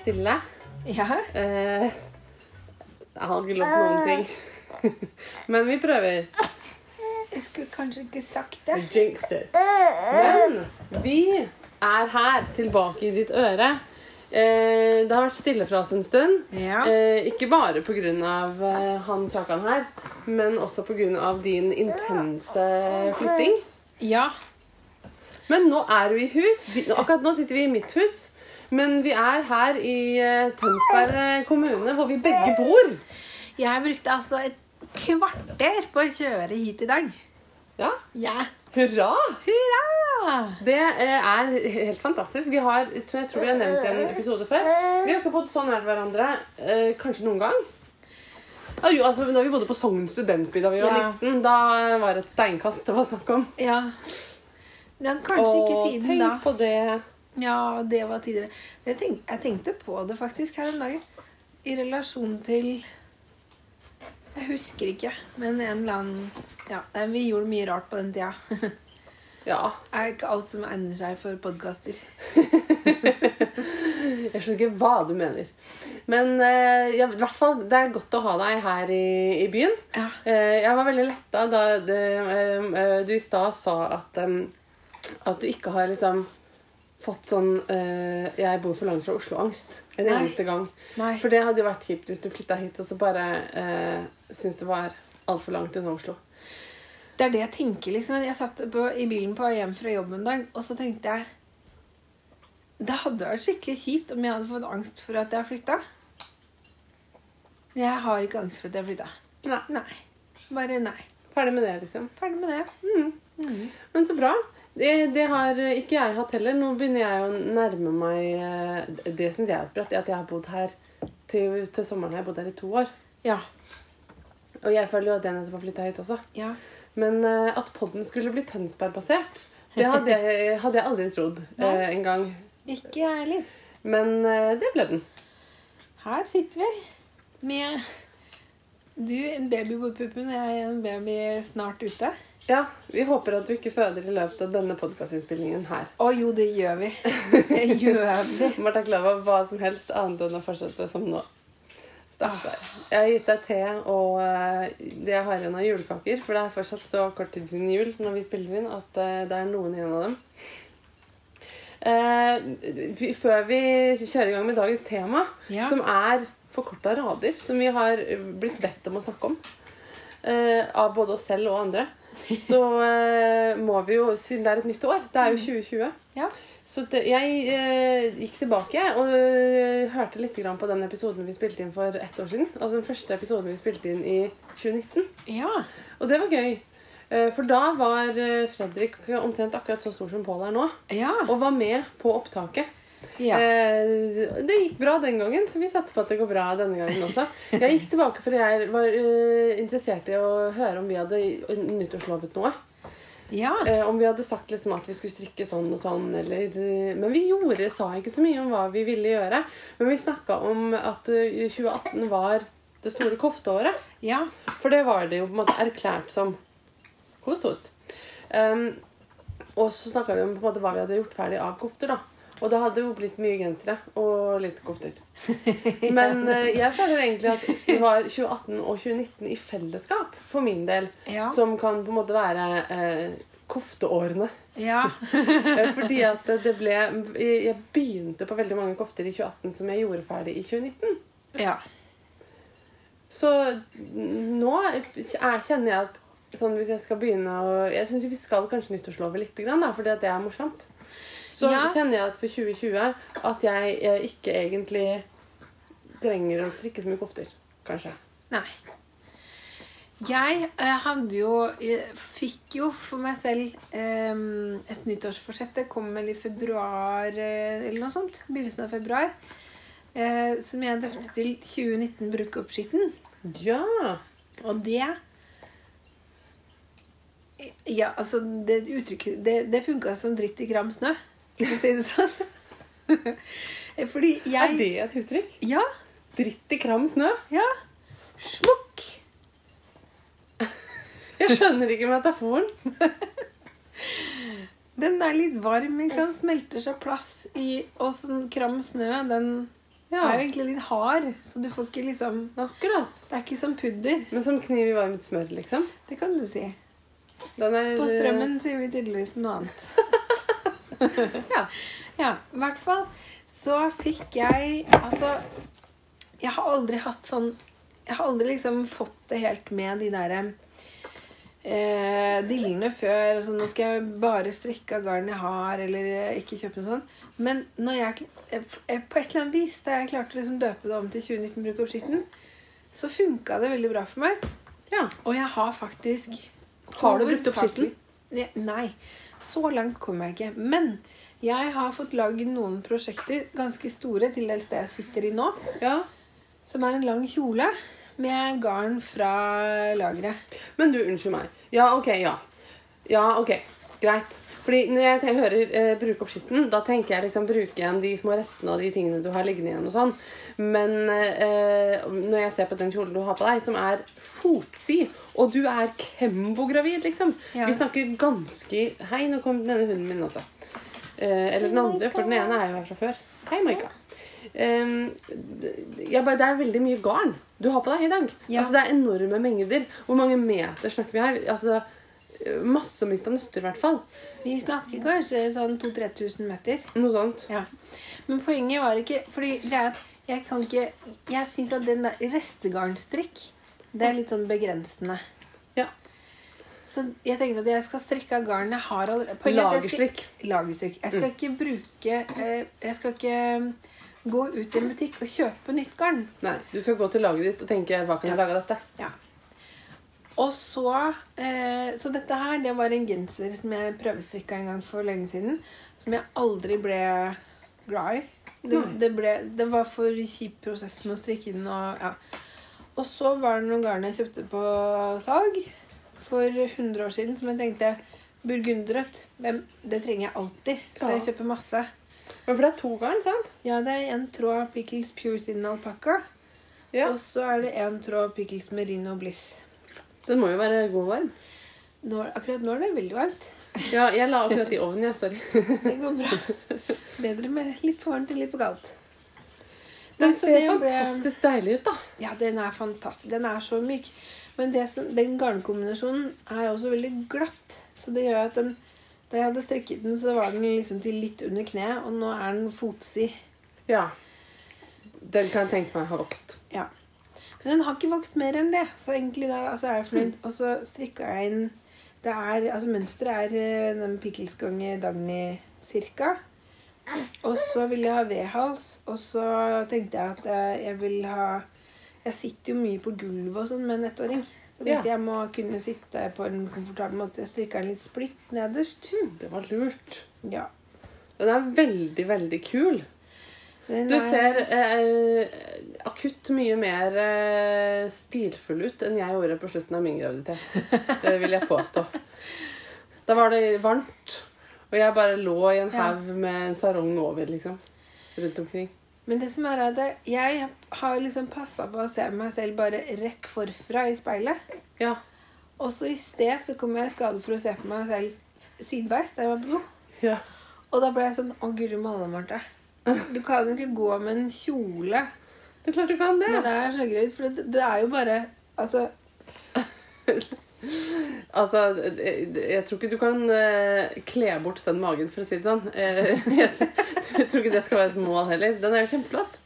stille. Ja. Eh, jeg har ikke lov noen ting. Men vi prøver. Jeg skulle kanskje ikke sagt det. Jinxed it. Men vi er her, tilbake i ditt øre. Eh, det har vært stille fra oss en stund. Ja. Eh, ikke bare pga. Eh, han Kjakan her, men også pga. din intense flytting. Ja. Men nå er du i hus. Vi, akkurat nå sitter vi i mitt hus. Men vi er her i eh, Tønsberg kommune, hvor vi begge bor. Jeg brukte altså et kvarter på å kjøre hit i dag. Ja, Ja. Hurra! Hurra! Det eh, er helt fantastisk. Vi har, jeg tror vi har nevnt en episode før, vi har ikke bodd så nær hverandre eh, kanskje noen gang. Ah, jo, altså, da vi bodde på Sogn studentby da vi var Ja. 19, da var det et steinkast det var snakk om. Ja. ja kanskje ikke Og siden tenk da. på det. Ja, det var tidligere. Jeg, tenk, jeg tenkte på det faktisk her om dagen. I relasjon til Jeg husker ikke, men en eller annen Ja, vi gjorde mye rart på den tida. Ja. Er ikke alt som egner seg for podkaster. Jeg skjønner ikke hva du mener. Men eh, ja, i hvert fall, det er godt å ha deg her i, i byen. Ja. Eh, jeg var veldig letta da det, eh, du i stad sa at, at du ikke har liksom fått sånn eh, 'jeg bor for langt fra Oslo'-angst en Nei. eneste gang. Nei. For det hadde jo vært kjipt hvis du flytta hit og så bare uh, syntes det var altfor langt unna Oslo. Det er det jeg tenker, liksom. Jeg satt på, i bilen på hjem fra jobb en dag, og så tenkte jeg Det hadde vært skikkelig kjipt om jeg hadde fått angst for at jeg flytta. Jeg har ikke angst for at jeg flytta. Nei. Nei. Bare nei. Ferdig med det, liksom. Ferdig med det. Mm. Mm. Men så bra. Det, det har ikke jeg hatt heller. Nå begynner jeg å nærme meg eh, Det syns jeg er sprøtt. At jeg har bodd her til, til sommeren har bodd her i to år. Ja. Og jeg føler jo at jeg nettopp har flytta hit også. Ja. Men eh, at podden skulle bli Tønsberg-basert, det hadde jeg, hadde jeg aldri trodd uh, en gang. Ikke jeg heller. Men eh, det ble den. Her sitter vi med du en baby på puppen og jeg en baby snart ute. Ja, Vi håper at du ikke føder i løpet av denne podkastinnspillingen her. Å jo, det gjør vi. Det gjør vi. Martha Klava, hva som helst annet enn å fortsette som nå. Stakkar. Jeg har gitt deg te og eh, det jeg har igjen av julekaker. For det er fortsatt så kort tid siden jul når vi spiller inn, at eh, det er noen igjen av dem. Eh, før vi kjører i gang med dagens tema, Ja. som er forkorta rader, som vi har blitt bedt om å snakke om, av både oss selv og andre, så uh, må vi jo, siden det er et nytt år, det er jo 2020 Ja. så det, jeg uh, gikk tilbake og uh, hørte litt grann på den episoden vi spilte inn for ett år siden. Altså den første episoden vi spilte inn i 2019. Ja. Og det var gøy. For da var Fredrik omtrent akkurat så stor som Pål er nå. Ja. Og var med på opptaket. Ja. Eh, det gikk bra den gangen, så vi satser på at det går bra denne gangen også. Jeg gikk tilbake fordi jeg var eh, interessert i å høre om vi hadde nyttårslovet noe. ja. Eh, om vi hadde sagt liksom at vi skulle strikke sånn og sånn, eller eh, Men vi gjorde, sa ikke så mye om hva vi ville gjøre. Men vi snakka om at eh, 2018 var det store kofteåret. ja. For det var det jo på en måte erklært som hos host. Um, og så snakka vi om på en måte hva vi hadde gjort ferdig av kofter. da. Og det hadde jo blitt mye gensere og litt kofter. Men eh, jeg føler egentlig at det var 2018 og 2019 i fellesskap, for min del, Ja. som kan på en måte være eh, kofteårene. Ja. Eh, Fordi at det ble Jeg begynte på veldig mange kofter i 2018 som jeg gjorde ferdig i 2019. ja. Så nå er, kjenner jeg at sånn hvis jeg skal begynne å Jeg syns vi skal kanskje nyttårslove litt, at det er morsomt. Så Ja. kjenner jeg at for 2020 at jeg jeg ikke egentlig trenger å strikke så mye kofter. Kanskje. Nei. Jeg eh, hadde jo eh, Fikk jo for meg selv eh, et nyttårsforsett. Det kom vel i februar eh, eller noe sånt. Begynnelsen av februar. Eh, som jeg døpte til 2019 brukeoppskitten. Ja! Og det Ja, altså Det uttrykket Det, det funka som dritt i gram snø, for å si det sånn. Fordi jeg Er det et uttrykk? Ja. Dritt i kram snø? Ja. Smukk. Jeg skjønner ikke metaforen. Den er litt varm, ikke sant? smelter seg plass i Og sånn kram snø, den Ja, er jo egentlig litt hard. Så du får ikke liksom akkurat. Det er ikke som pudder. Men som kniv i varmt smør, liksom. Det kan du si. Den er På strømmen sier vi tydeligvis noe annet. Ja. Ja, i hvert fall så fikk jeg Altså, jeg har aldri hatt sånn Jeg har aldri liksom fått det helt med de derre eh, dillene før. Altså, nå skal jeg bare strikke av garn jeg har, eller ikke kjøpe noe sånt. Men når jeg, på et eller annet vis, da jeg klarte å liksom døpe det om til 2019 Bruk oppskitten, så funka det veldig bra for meg. ja. Og jeg har faktisk Har du brukt opp skitten? Nei. Så langt kom jeg ikke. Men jeg har fått lagd noen prosjekter, ganske store, til dels det jeg sitter i nå. ja. Som er en lang kjole med garn fra lageret. Men du, unnskyld meg. Ja, ok, ja. Ja, ok. Greit. Fordi når jeg hører eh, bruke opp skitten, da tenker jeg liksom bruke igjen de små restene og de tingene du har liggende igjen og sånn. Men eh, når jeg ser på den kjolen du har på deg, som er fotsid, og du er Kembo-gravid, liksom. Ja. Vi snakker ganske Hei, nå kom denne hunden min også. Eh, eller den andre, for den ene er jo her fra før. Hei, Maika. Um, ja, det er veldig mye garn du har på deg i dag. Ja. Altså, det er enorme mengder. Hvor mange meter snakker vi her? Altså, Massevis av nøster, i hvert fall. Vi snakker kanskje sånn 2000-3000 meter. Noe sånt. Ja. Men poenget var ikke Fordi det er at jeg kan ikke Jeg syns at den der restegarnstrikk, det er litt sånn begrensende. Ja. Så jeg tenkte at jeg skal strikke av garn jeg har allerede. Er Lagerstrikk. Lagerstrikk. Jeg skal ikke bruke eh, Jeg skal ikke gå ut i en butikk og kjøpe nytt garn. Nei, du skal gå til laget ditt og tenke hva kan jeg lage av dette? Ja. Og så eh, Så dette her, det var en genser som jeg prøvestrikka en gang for lenge siden. Som jeg aldri ble glad i. Det, det, ble, det var for kjip prosess med å strikke den. Og, ja. Og så var det noen garn jeg kjøpte på salg for 100 år siden som jeg tenkte Burgunderrødt, det trenger jeg alltid. Så jeg kjøper masse. Ja, For det er to garn, sant? Ja, det er en tråd Pickles Pure Thin Alpaca. Ja. Og så er det en tråd Pickles Merino Bliss. Den må jo være god og varm. Nå, akkurat nå er det veldig varmt. Ja, jeg la akkurat i ovnen, jeg. Sorry. Det går bra. Bedre med litt for varmt enn litt for kaldt. Den ser det ble- fantastisk deilig ut, da. Ja, den er fantastisk. Den er så myk. Men det som, den garnkombinasjonen er også veldig glatt. Så det gjør at den Da jeg hadde strekket den, så var den liksom til litt under kneet, og nå er den fotsid. Ja. Den kan jeg tenke meg har vokst. Ja. Men den har ikke vokst mer enn det, så egentlig da altså er jeg fornøyd. Og så strikka jeg inn det er, altså Mønsteret er eh, den pikkelsgange Dagny cirka. Og så ville jeg ha V-hals, og så tenkte jeg at eh, jeg vil ha Jeg sitter jo mye på gulvet og sånn med en ettåring. Så tenkte Ja. jeg må kunne sitte på en komfortabel måte. Jeg strikka en litt splitt nederst. Mm, det var lurt. Ja. Den er veldig, veldig kul. Er... Du er- ser eh, akutt mye mer eh, stilfull ut enn jeg gjorde på slutten av min graviditet. Det vil jeg påstå. Da var det varmt, og jeg bare lå i en Ja. med en sarong over, liksom. Rundt omkring. Men det som er at jeg- har liksom passa på å se meg selv bare rett forfra i speilet. Ja. Og så i sted så kom jeg i skade for å se på meg selv sideveis der jeg var do. ja. Og da ble jeg sånn Å, guri malla, Marte. Du kan jo ikke gå med en kjole Det er klart du kan det. når det er så greit, for det, det er jo bare Altså Altså, jeg, jeg tror ikke du kan eh, kle bort den magen, for å si det sånn. Eh, jeg, jeg tror ikke det skal være et mål heller. Den er jo kjempeflott.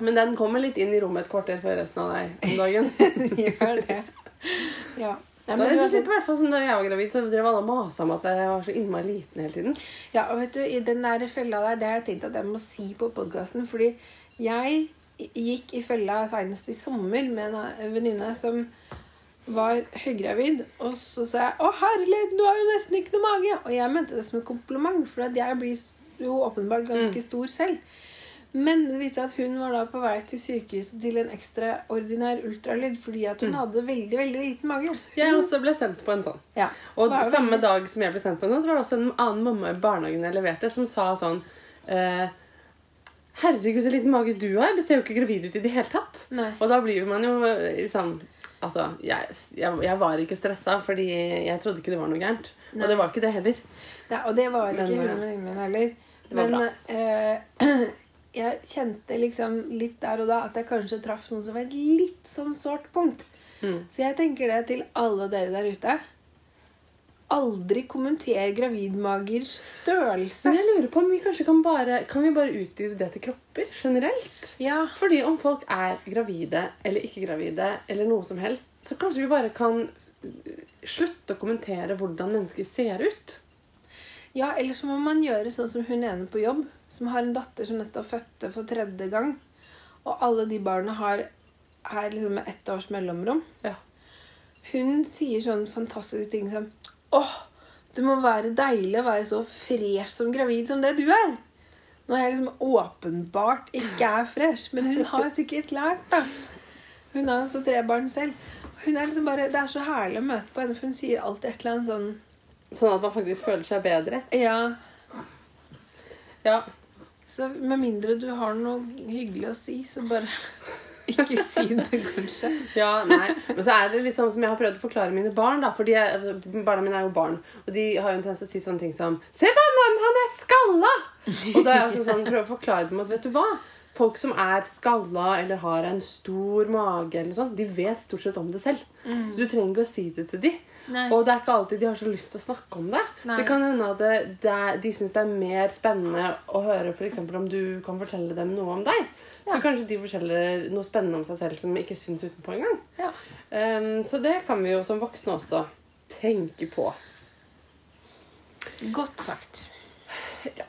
Men den kommer litt inn i rommet et kvarter før resten av deg om dagen. gjør det. Ja. Da, men jeg hvert fall som Da jeg var gravid, så drev alle og masa om at jeg var så innmari liten hele tiden. Ja, og vet du, i den der fella der, det har jeg tenkt at jeg må si på podkasten. Fordi jeg gikk i fella senest i sommer med en venninne som var høygravid. Og så sa jeg 'Å, herlighet, du har jo nesten ikke noe mage'. Og jeg mente det som en kompliment, for jeg blir jo åpenbart ganske stor selv. Men det viste at hun var da på vei til sykehuset til en ekstraordinær ultralyd fordi at hun hadde veldig veldig liten mage. Så hun, Jeg også ble sendt på en sånn. ja, Og samme veldig- dag som jeg ble sendt på en sånn, så var det også en annen mamma i barnehagen jeg leverte, som sa sånn eh, Herregud, så liten mage du har. Du ser jo ikke gravid ut i det hele tatt. Nei. Og da blir man jo eh, sånn Altså, jeg, jeg, jeg var ikke stressa, fordi jeg trodde ikke det var noe gærent. Nei. Og det var ikke det heller. Nei, og det var ikke Men, hun eh, min heller. Men eh, jeg kjente liksom litt der og da at jeg kanskje traff noen som var et litt sånn sårt punkt. Mm. Så jeg tenker det til alle dere der ute. Aldri kommentere gravidmagers størrelse. Men jeg lurer på om vi kanskje kan bare Kan vi bare utvide det til kropper generelt? Ja, Fordi om folk er gravide eller ikke gravide, eller noe som helst, så kanskje vi bare kan uh, slutte å kommentere hvordan mennesker ser ut. ja, eller så må man gjøre sånn som hun ene på jobb, som har en datter som nettopp fødte for tredje gang. Og alle de barna har er liksom med ett års mellomrom. Ja. Hun sier sånne fantastiske ting som Åh, det må være deilig å være så fresh som gravid som det du er. Når jeg liksom åpenbart ikke er fresh. Men hun har sikkert lært, da. Hun har altså tre barn selv. Hun er liksom bare, Det er så herlig å møte på henne, for hun sier alltid et eller annet sånn Sånn at man faktisk føler seg bedre. Ja, Ja. så med mindre du har noe hyggelig å si, så bare ikke si det, kanskje. Ja, nei. Men så er det litt sånn som jeg har prøvd å forklare mine barn. da, jeg, Barna mine er jo barn, og de har jo en tendens til å si sånne ting som Se på han, han er skalla! Og da er jeg også sånn, prøver å forklare dem at vet du hva? Folk som er skalla eller har en stor mage, eller sånt, de vet stort sett om det selv. Så du trenger ikke å si det til dem. Nei. Og det er ikke alltid de har så lyst til å snakke om det. Nei. Det kan hende at det, det de syns det er mer spennende å høre for eksempel om du kan fortelle dem noe om deg. Så kanskje de forteller noe spennende om seg selv som ikke syns utenpå engang. Ja. Um, så det kan vi jo som voksne også tenke på. Godt sagt. Ja.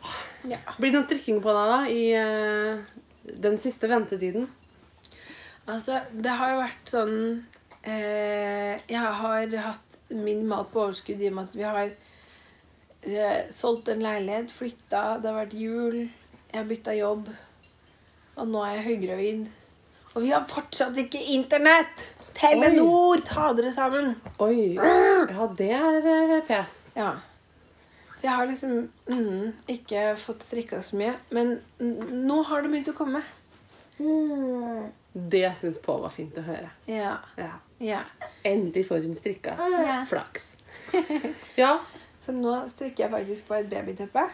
Ja. Blir det noe strikking på deg da i uh, den siste ventetiden? Altså, det har jo vært sånn eh, Jeg har hatt min mat på overskudd i og med at vi har eh, solgt en leilighet, flytta, det har vært jul, jeg har bytta jobb, og nå er jeg høygravid. Og vi har fortsatt ikke internett! Telenor, ta dere sammen! Oi. Ja, det er eh, pes. Ja. Så jeg har liksom mm, ikke fått strikka så mye. Men nå har det begynt å komme. Det syns Pål var fint å høre. Ja. Ja. ja. Endelig får hun strikka. Ja. Flaks. Ja. Så nå strikker jeg faktisk på et babyteppe.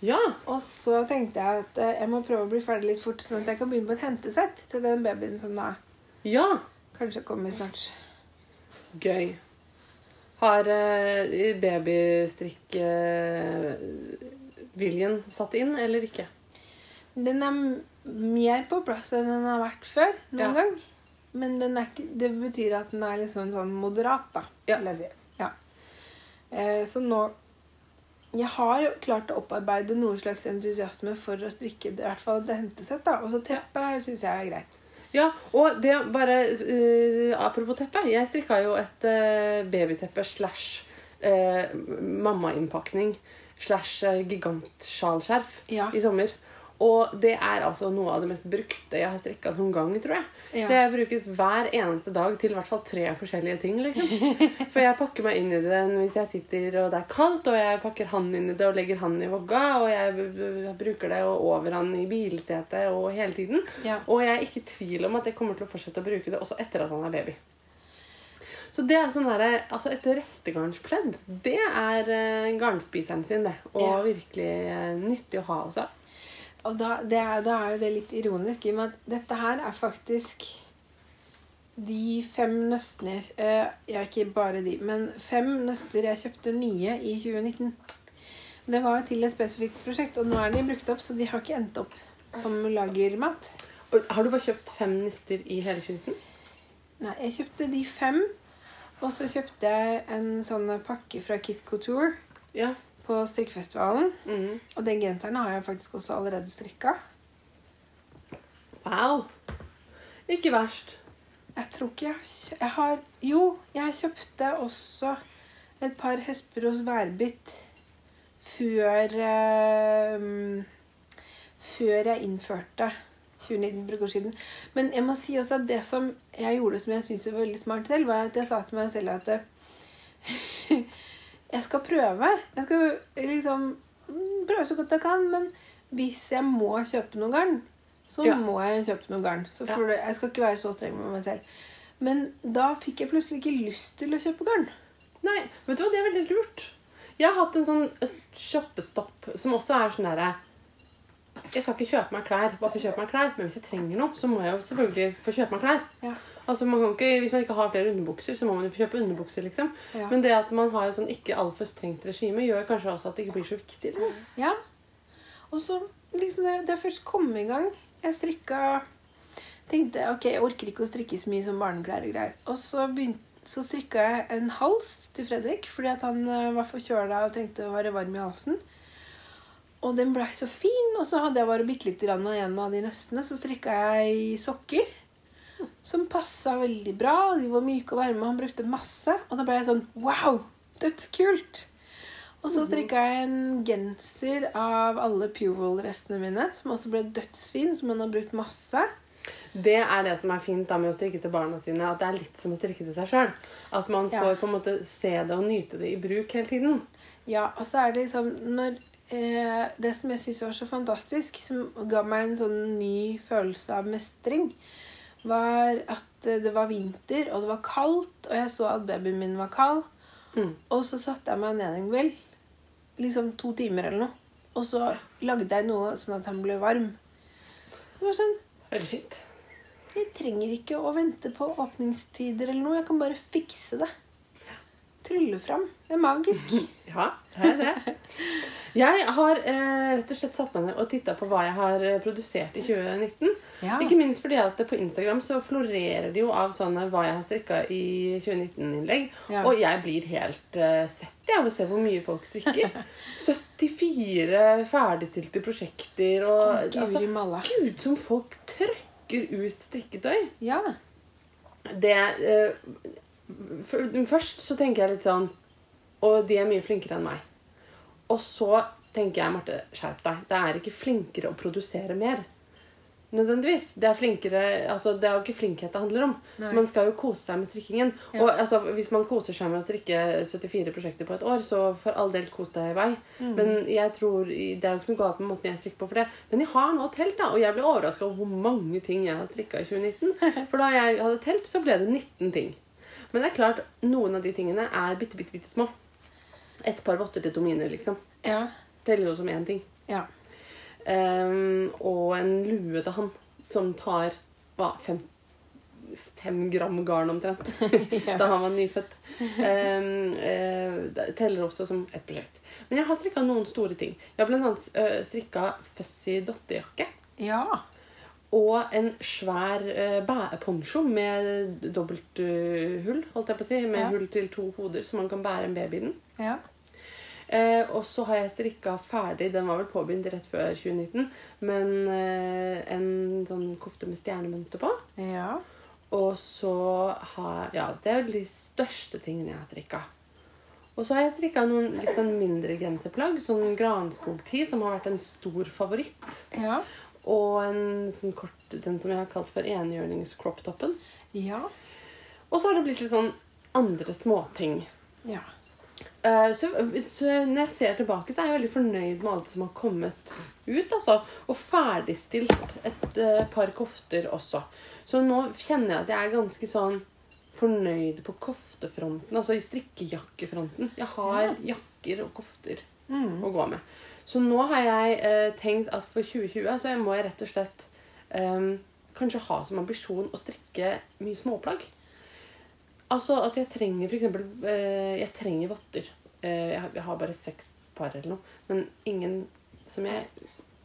Ja. Og så tenkte jeg at eh, jeg må prøve å bli ferdig litt fort, sånn at jeg kan begynne på et hentesett til den babyen som da Ja. kanskje kommer snart. Gøy. Har uh, babystrikkeviljen uh, satt inn, eller ikke? Den er mer på plass enn den har vært før noen Ja. gang. Men den ikke, det betyr at den er liksom sånn moderat, da. Ja. Vil jeg si. Ja. Uh, så nå Jeg har klart å opparbeide noe slags entusiasme for å strikke i hvert fall det hentesett. da. Og så teppet syns jeg er greit. Ja, og det bare uh, Apropos teppe. Jeg strikka jo et uh, babyteppe slash uh, mammainnpakning slash gigantsjalskjerf Ja. i sommer. Og det er altså noe av det mest brukte jeg har strikka noen gang, tror jeg. Ja. Det brukes hver eneste dag til i hvert fall tre forskjellige ting. liksom. For jeg pakker meg inn i den hvis jeg sitter og det er kaldt, og jeg pakker han inn i det og legger han i vogga, og jeg bruker det og over han i bilsetet og hele tiden. Ja. Og jeg er ikke i tvil om at jeg kommer til å fortsette å bruke det også etter at han er baby. Så det er sånn der, altså Et restegarnspledd, det er eh, garnspiseren sin, det. Og Ja. virkelig eh, nyttig å ha også. Og da, det er, da er jo det litt ironisk, i og med at dette her er faktisk de fem nøstene eh, Ja, ikke bare de, men fem nøster jeg kjøpte nye i 2019. Det var til et spesifikt prosjekt, og nå er de brukt opp, så de har ikke endt opp som lagermat. Og har du bare kjøpt fem nøster i hele 2019? Nei, jeg kjøpte de fem, og så kjøpte jeg en sånn pakke fra Kit Couture Ja. På strikkefestivalen. Mm. Og den genseren har jeg faktisk også allerede strikka. Wow. Ikke verst. Jeg tror ikke jeg Jeg har Jo, jeg kjøpte også et par Hesperos værbitt før eh, Før jeg innførte 2019 brukersiden. Men jeg må si også at det som jeg gjorde som jeg syntes var veldig smart selv, var at jeg sa til meg selv at eh, jeg skal prøve. Jeg skal liksom mm, prøve så godt jeg kan, men hvis jeg må kjøpe noe garn, så Ja. må jeg kjøpe noe garn. Så for ja. jeg skal ikke være så streng med meg selv. Men da fikk jeg plutselig ikke lyst til å kjøpe garn. Nei, vet du hva, det er veldig lurt. Jeg har hatt en sånn kjøpestopp som også er sånn derre Jeg skal ikke kjøpe meg klær bare for å kjøpe meg klær, men hvis jeg trenger noe, så må jeg jo selvfølgelig få kjøpe meg klær. Ja. Altså man kan ikke, Hvis man ikke har flere underbukser, så må man jo få kjøpe underbukser. liksom. Ja. Men det at man har et sånn ikke altfor strengt regime, gjør kanskje også at det ikke blir så viktig. Eller? Ja. Og så liksom det, det først kom i gang Jeg strikka Tenkte ok, jeg orker ikke å strikke så mye som barneklær og greier. Og så, begynte, så strikka jeg en hals til Fredrik fordi at han eh, var forkjøla og trengte å være varm i halsen. Og den blei så fin. Og så hadde jeg bare bitte litt grann igjen av de nøstene. Så strikka jeg sokker som passa veldig bra. De var myke og varme, og han brukte masse. Og da ble jeg sånn Wow! Dødskult! Og så strikka jeg en genser av alle Purewool-restene mine, som også ble dødsfin, som han har brukt masse. Det er det som er fint da med å strikke til barna sine. At det er litt som å strikke til seg sjøl. At man Ja. får på en måte se det og nyte det i bruk hele tiden. Ja, og så er det liksom når eh, Det som jeg syns var så fantastisk, som ga meg en sånn ny følelse av mestring, var at det var vinter, og det var kaldt, og jeg så at babyen min var kald. Mm. Og så satte jeg meg ned en kveld, liksom to timer eller noe, og så lagde jeg noe sånn at han ble varm. Det var sånn Veldig fint. Jeg trenger ikke å vente på åpningstider eller noe. Jeg kan bare fikse det. Trylle fram. Det er magisk. Ja, det er det. Jeg har eh, rett og slett satt meg ned og titta på hva jeg har eh, produsert i 2019. Ja. Ikke minst fordi at på Instagram så florerer det jo av sånne hva jeg har strikka i 2019-innlegg. Ja. Og jeg blir helt eh, svett av å se hvor mye folk strikker. 74 ferdigstilte prosjekter og Guri altså. Gud, som folk trøkker ut strikketøy. Ja. Det eh, Først så tenker jeg litt sånn Og de er mye flinkere enn meg. Og så tenker jeg, Marte, skjerp deg. Det er ikke flinkere å produsere mer. Nødvendigvis. Det er flinkere, altså det er jo ikke flinkhet det handler om. Nei. Man skal jo kose seg med strikkingen. Ja. Og altså, hvis man koser seg med å strikke 74 prosjekter på et år, så for all del kos deg i vei. Mm. Men jeg tror, det er jo ikke noe galt med måten jeg strikker på for det. Men jeg har nå telt, da. Og jeg ble overraska over hvor mange ting jeg har strikka i 2019. For da jeg hadde telt, så ble det 19 ting. Men det er klart, noen av de tingene er bitte, bitte, bitte små. Et par votter til Tomine, liksom. Ja. Teller jo som én ting. Ja. Um, og en lue til han som tar hva, fem, fem gram garn omtrent. da han var nyfødt. Um, uh, teller også som et prosjekt. Men jeg har strikka noen store ting. Jeg har annet uh, strikka Fussy dottejakke. Ja. Og en svær uh, poncho med dobbelt uh, hull, holdt jeg på å si. Med Ja. hull til to hoder, så man kan bære en baby i den. Ja. Uh, og så har jeg strikka ferdig, den var vel påbegynt rett før 2019, men uh, en sånn kofte med stjernemønster på. Ja. Og så har Ja, det er jo de største tingene jeg har strikka. Og så har jeg strikka noen litt sånn mindre genserplagg. Sånn granskogtid, som har vært en stor favoritt. Ja. Og en sånn kort, den som jeg har kalt for enhjørnings-crop-toppen. Ja. Og så har det blitt litt sånn andre småting. Ja. Uh, Så, så når jeg ser tilbake, så er jeg veldig fornøyd med alt som har kommet ut. Altså, og ferdigstilt et uh, par kofter også. Så nå kjenner jeg at jeg er ganske sånn fornøyd på koftefronten. Altså i strikkejakkefronten. Jeg har jakker og kofter Mm. å gå med. Så nå har jeg eh, tenkt at for 2020 så må jeg rett og slett eh, kanskje ha som ambisjon å strikke mye småplagg. Altså at jeg trenger eksempel eh, Jeg trenger votter. Eh, jeg, har, jeg har bare seks par eller noe. Men ingen som jeg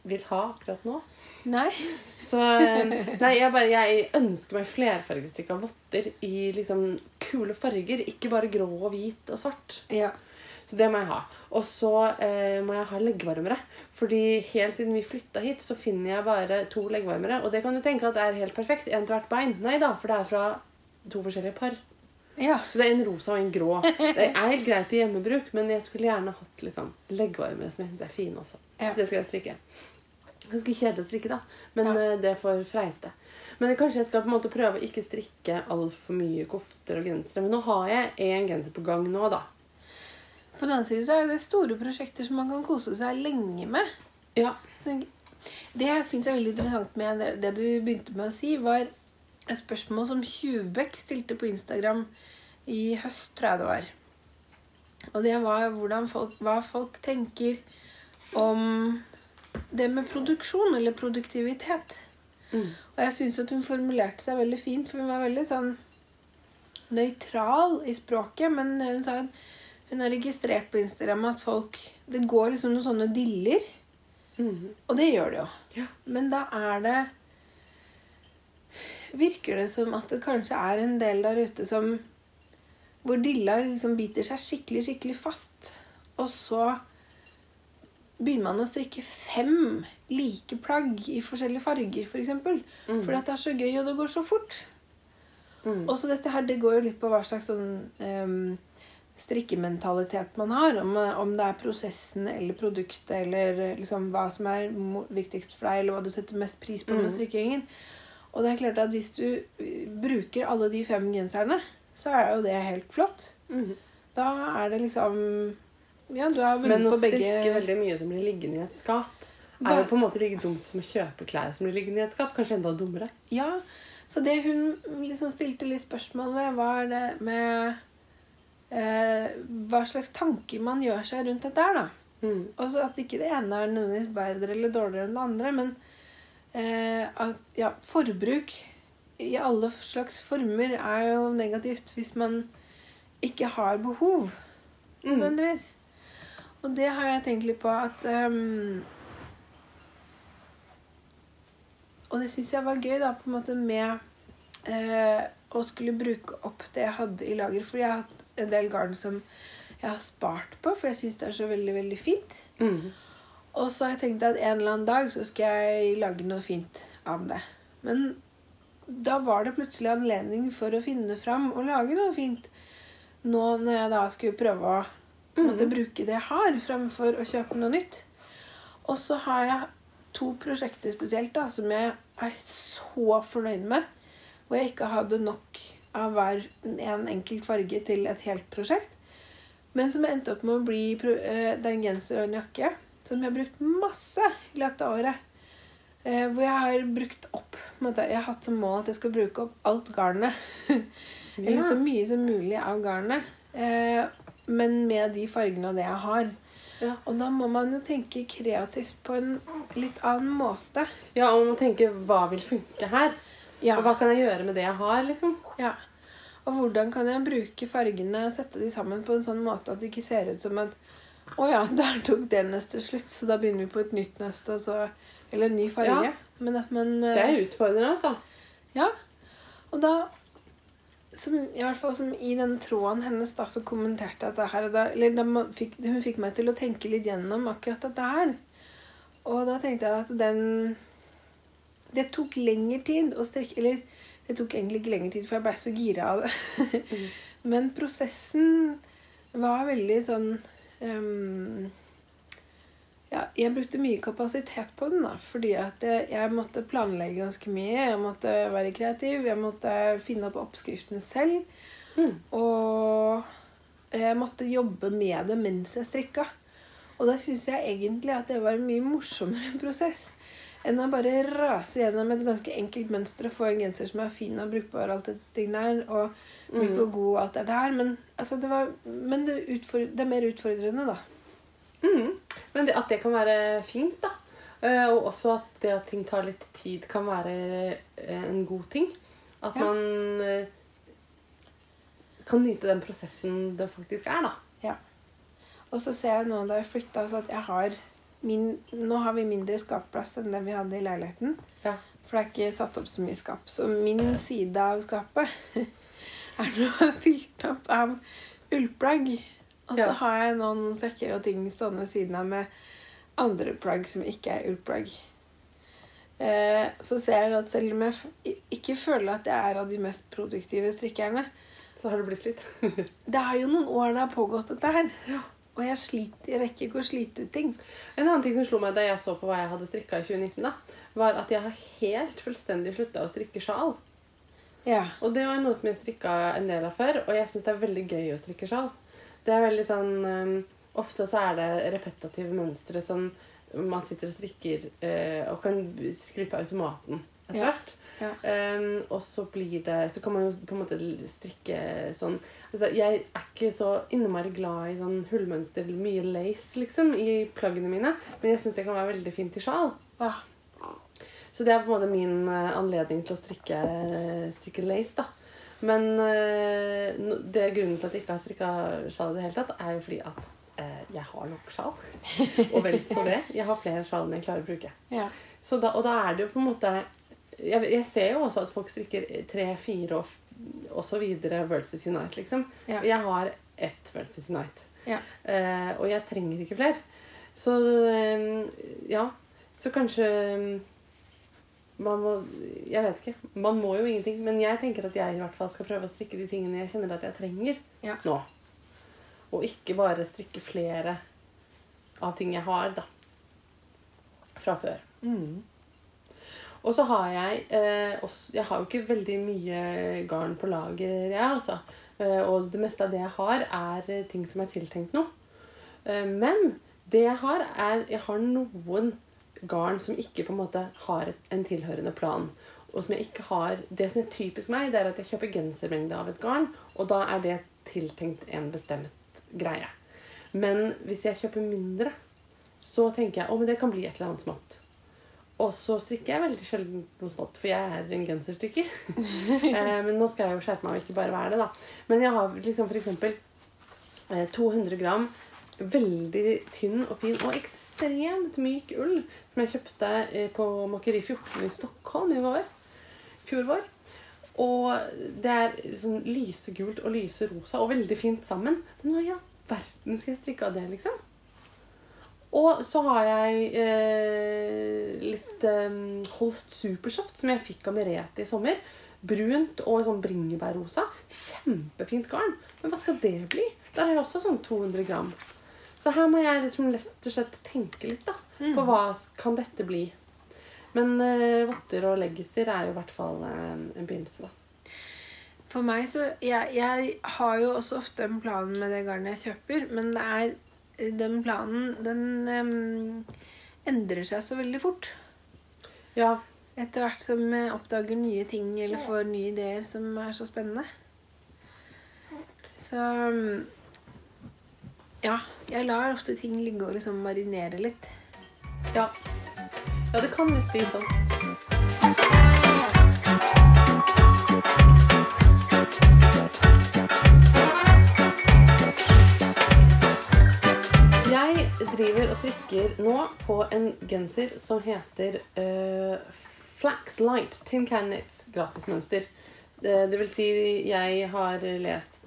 vil ha akkurat nå. Nei. Så eh, Nei, jeg, bare, jeg ønsker meg flerfargestrikka votter i liksom kule farger. Ikke bare grå og hvit og svart. Ja. Så det må jeg ha. Og så eh, må jeg ha leggvarmere. Fordi helt siden vi flytta hit, så finner jeg bare to leggvarmere. Og det kan du tenke at det er helt perfekt. En til hvert bein. Nei da, for det er fra to forskjellige par. Ja. Så det er en rosa og en grå. Det er helt greit i hjemmebruk, men jeg skulle gjerne hatt liksom, leggvarmere som jeg syns er fine også. Ja. Så det skal jeg strikke. Ganske kjedelig å strikke, da. Men Ja. eh, det får freiste. Men kanskje jeg skal på en måte prøve å ikke strikke altfor mye kofter og gensere. Men nå har jeg én genser på gang nå, da. På den annen side så er det store prosjekter som man kan kose seg lenge med. Ja. Det jeg syns er veldig interessant med det, det du begynte med å si, var et spørsmål som Tjuvbekk stilte på Instagram i høst, tror jeg det var. Og det var folk, hva folk tenker om det med produksjon eller produktivitet. Mm. Og jeg syns at hun formulerte seg veldig fint, for hun var veldig sånn nøytral i språket. Men hun sa at hun har registrert på Instagram at folk Det går liksom noen sånne diller. Mm. Og det gjør det jo. Ja. Men da er det Virker det som at det kanskje er en del der ute som Hvor dilla liksom biter seg skikkelig, skikkelig fast. Og så begynner man å strikke fem like plagg i forskjellige farger, f.eks. For eksempel. Mhm. Fordi at det er så gøy, og det går så fort. Mm. Og så dette her, det går jo litt på hva slags sånn em, strikkementalitet man har. Om, om det er prosessen eller produktet eller liksom hva som er viktigst for deg, eller hva du setter mest pris på med Mhm. strikkingen. Og det er klart at hvis du uh, bruker alle de fem genserne, så er jo det helt flott. Mm. Da er det liksom Ja, du er Men å strikke veldig mye som blir liggende i et skap, er jo på en måte like dumt som å kjøpe klær som blir liggende i et skap. Kanskje enda dummere. Ja, så det hun liksom stilte litt spørsmål ved, var det med eh, hva slags tanker man gjør seg rundt dette her, da. Mm. Og så at ikke det ene er nødvendigvis bedre eller dårligere enn det andre, men eh, at ja, forbruk i alle slags former er jo negativt hvis man ikke har behov, Mm. nødvendigvis. Og det har jeg tenkt litt på at um, Og det syns jeg var gøy, da, på en måte med eh, å skulle bruke opp det jeg hadde i lager. For jeg har hatt en del garn som jeg har spart på, for jeg syns det er så veldig, veldig fint. Mm. Og så har jeg tenkt at en eller annen dag så skal jeg lage noe fint av det. Men da var det plutselig anledning for å finne fram og lage noe fint. Nå når jeg da skulle prøve å måtte bruke det jeg har, fremfor å kjøpe noe nytt. Og så har jeg to prosjekter spesielt da, som jeg er så fornøyd med. Hvor jeg ikke hadde nok av hver en enkelt farge til et helt prosjekt. Men som endte opp med å bli eh, det er en genser og en jakke som jeg har brukt masse i løpet av året. Eh, hvor jeg har brukt opp Jeg har hatt som mål at jeg skal bruke opp alt garnet. Eller så mye som mulig av garnet. Eh, men med de fargene og det jeg har. Ja. Og da må man jo tenke kreativt på en litt annen måte. ja, og man må tenke hva vil funke her? Ja. Og hva kan jeg gjøre med det jeg har, liksom? Ja. Og hvordan kan jeg bruke fargene, sette de sammen på en sånn måte at det ikke ser ut som at å ja, der tok det nøstet slutt, så da begynner vi på et nytt nøst, Eller en ny farge. Ja. Men at man Det er utfordrende, altså. Ja. Og da som, I hvert fall som i den tråden hennes da, så kommenterte jeg dette her. Da, eller da fikk, hun fikk meg til å tenke litt gjennom akkurat dette her. Og da tenkte jeg at den Det tok lengre tid å strekke Eller det tok egentlig ikke lengre tid, for jeg ble så gira av det. Men prosessen var veldig sånn um, ja, jeg brukte mye kapasitet på den, da, fordi at jeg, jeg måtte planlegge ganske mye. Jeg måtte være kreativ, jeg måtte finne opp oppskriftene selv. Mm. Og jeg måtte jobbe med det mens jeg strikka. Og da syns jeg egentlig at det var en mye morsommere prosess enn å bare rase gjennom et ganske enkelt mønster og få en genser som er fin og brukbar, alt dette tingene her, og myk Mm. og god og alt det der. Men, altså, det, var, men det, det er mer utfordrende, da. Mm. Men det, at det kan være fint, da. Eh, og også at det at ting tar litt tid, kan være eh, en god ting. At Ja. man eh, kan nyte den prosessen det faktisk er, da. Og så ser jeg nå da jeg flytta, så at jeg har min, Nå har vi mindre skapplass enn det vi hadde i leiligheten. Ja. For det er ikke satt opp så mye skap. Så min side av skapet er nå fylt opp av ullplagg. Og så Ja. har jeg noen sekker og ting stående ved siden av med andre plagg som ikke er ullplagg. Eh, så ser jeg at selv om jeg ikke føler at jeg er av de mest produktive strikkerne, Så har det blitt litt. det er jo noen år det har pågått dette her. Ja. Og jeg, sliter, jeg rekker ikke å slite ut ting. En annen ting som slo meg da jeg så på hva jeg hadde strikka i 2019, da, var at jeg har helt fullstendig slutta å strikke sjal. Ja. Og det var noe som jeg strikka en del av før, og jeg syns det er veldig gøy å strikke sjal. Det er veldig sånn um, Ofte så er det repetative mønstre som man sitter og strikker uh, og kan på automaten etter Ja. hvert. Ja. Um, og så blir det Så kan man jo på en måte strikke sånn Jeg er ikke så innmari glad i sånn hullmønster, mye lace, liksom, i plaggene mine. Men jeg syns det kan være veldig fint i sjal. Ja. Så det er på en måte min eh, anledning til å strikke, strikke lace, da. Men eh, det grunnen til at jeg ikke har strikka sjal i det hele tatt, er jo fordi at eh, jeg har nok sjal. Og vel så det. Jeg har flere sjal enn jeg klarer å bruke. Ja. Så da, og da er det jo på en måte Jeg, jeg ser jo også at folk strikker tre, fire og, videre versus Unite, liksom. Ja. Jeg har ett versus Unite. Ja. Uh, og jeg trenger ikke flere. Så eh, ja. Så kanskje eh, man må Jeg vet ikke. Man må jo ingenting. Men jeg tenker at jeg i hvert fall skal prøve å strikke de tingene jeg kjenner at jeg trenger Ja. nå. Og ikke bare strikke flere av ting jeg har, da. Fra før. Mm. Og så har jeg eh, også, Jeg har jo ikke veldig mye garn på lager, jeg, altså. Eh, og det meste av det jeg har, er eh, ting som er tiltenkt noe. Eh, men det jeg har, er Jeg har noen garn som ikke på en måte har en tilhørende plan. Og som jeg ikke har Det som er typisk meg, det er at jeg kjøper gensermengde av et garn, og da er det tiltenkt en bestemt greie. Men hvis jeg kjøper mindre, så tenker jeg å, men det kan bli et eller annet smått. Og så strikker jeg veldig sjelden noe smått, for jeg er en genserstrikker. eh, men nå skal jeg jo skjerpe meg og ikke bare være det, da. Men jeg har liksom for eksempel eh, 200 gram veldig tynn og fin og ekstremt myk ull som jeg kjøpte eh, på Makeri 14 i Stockholm i vår. Fjor vår. Og det er sånn lysegult og lyserosa og veldig fint sammen. Men hva i all verden skal jeg strikke av det, liksom? Og så har jeg eh, litt eh, Holst Supersoft som jeg fikk av Merete i sommer. Brunt og sånn bringebærrosa. Kjempefint garn. Men hva skal det bli? Der har jeg også sånn 200 gram. Så her må jeg liksom lett og slett tenke litt da, på hva kan dette bli. Men eh, votter og leggiser er jo i hvert fall en begynnelse, da. For meg så jeg, jeg har jo også ofte en plan med det garnet jeg kjøper, men det er den planen Den um, endrer seg så veldig fort. Ja, Etter hvert som jeg oppdager nye ting eller får nye ideer som er så spennende. Så Ja, jeg lar ofte ting ligge og liksom marinere litt. ja. Ja, det kan litt bli sånn. Jeg driver og strikker nå på en genser som heter uh, Flax Light Tin Can Knits gratismønster. Det, det vil si, jeg har lest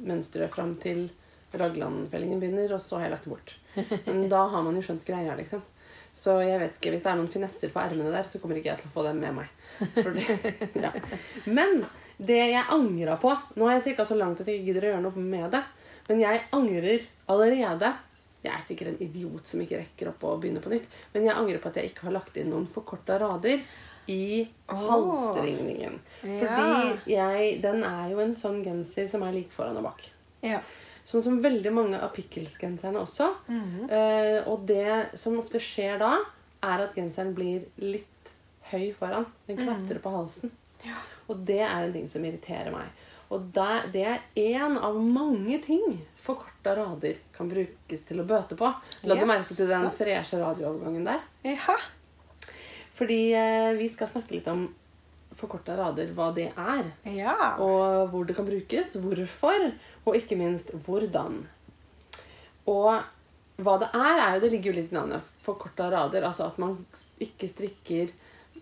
mønsteret fram til Raglandfellingen begynner, og så har jeg lagt det bort. Men da har man jo skjønt greia, liksom. Så jeg vet ikke, hvis det er noen finesser på ermene der, så kommer ikke jeg til å få dem med meg. Det, ja. Men det jeg angra på Nå har jeg strikka så langt at jeg ikke gidder å gjøre noe med det. Men jeg angrer allerede. Jeg er sikkert en idiot som ikke rekker opp å begynne på nytt. Men jeg angrer på at jeg ikke har lagt inn noen forkorta rader i oh, halsringningen. Ja. Fordi jeg, den er jo en sånn genser som er lik foran og bak. Ja. Sånn som veldig mange av pickles-genserne også. Eh, og det som ofte skjer da, er at genseren blir litt høy foran. Den klatrer på halsen. Ja. Og det er en ting som irriterer meg. Og det er én av mange ting forkorta rader kan brukes til å bøte på. La du yes. merke til den freshe radioovergangen der? ja. Fordi eh, vi skal snakke litt om forkorta rader, hva det er. Ja. Og hvor det kan brukes, hvorfor, og ikke minst hvordan. Og hva det er, er jo det ligger jo litt i navnet. Forkorta rader. Altså at man ikke strikker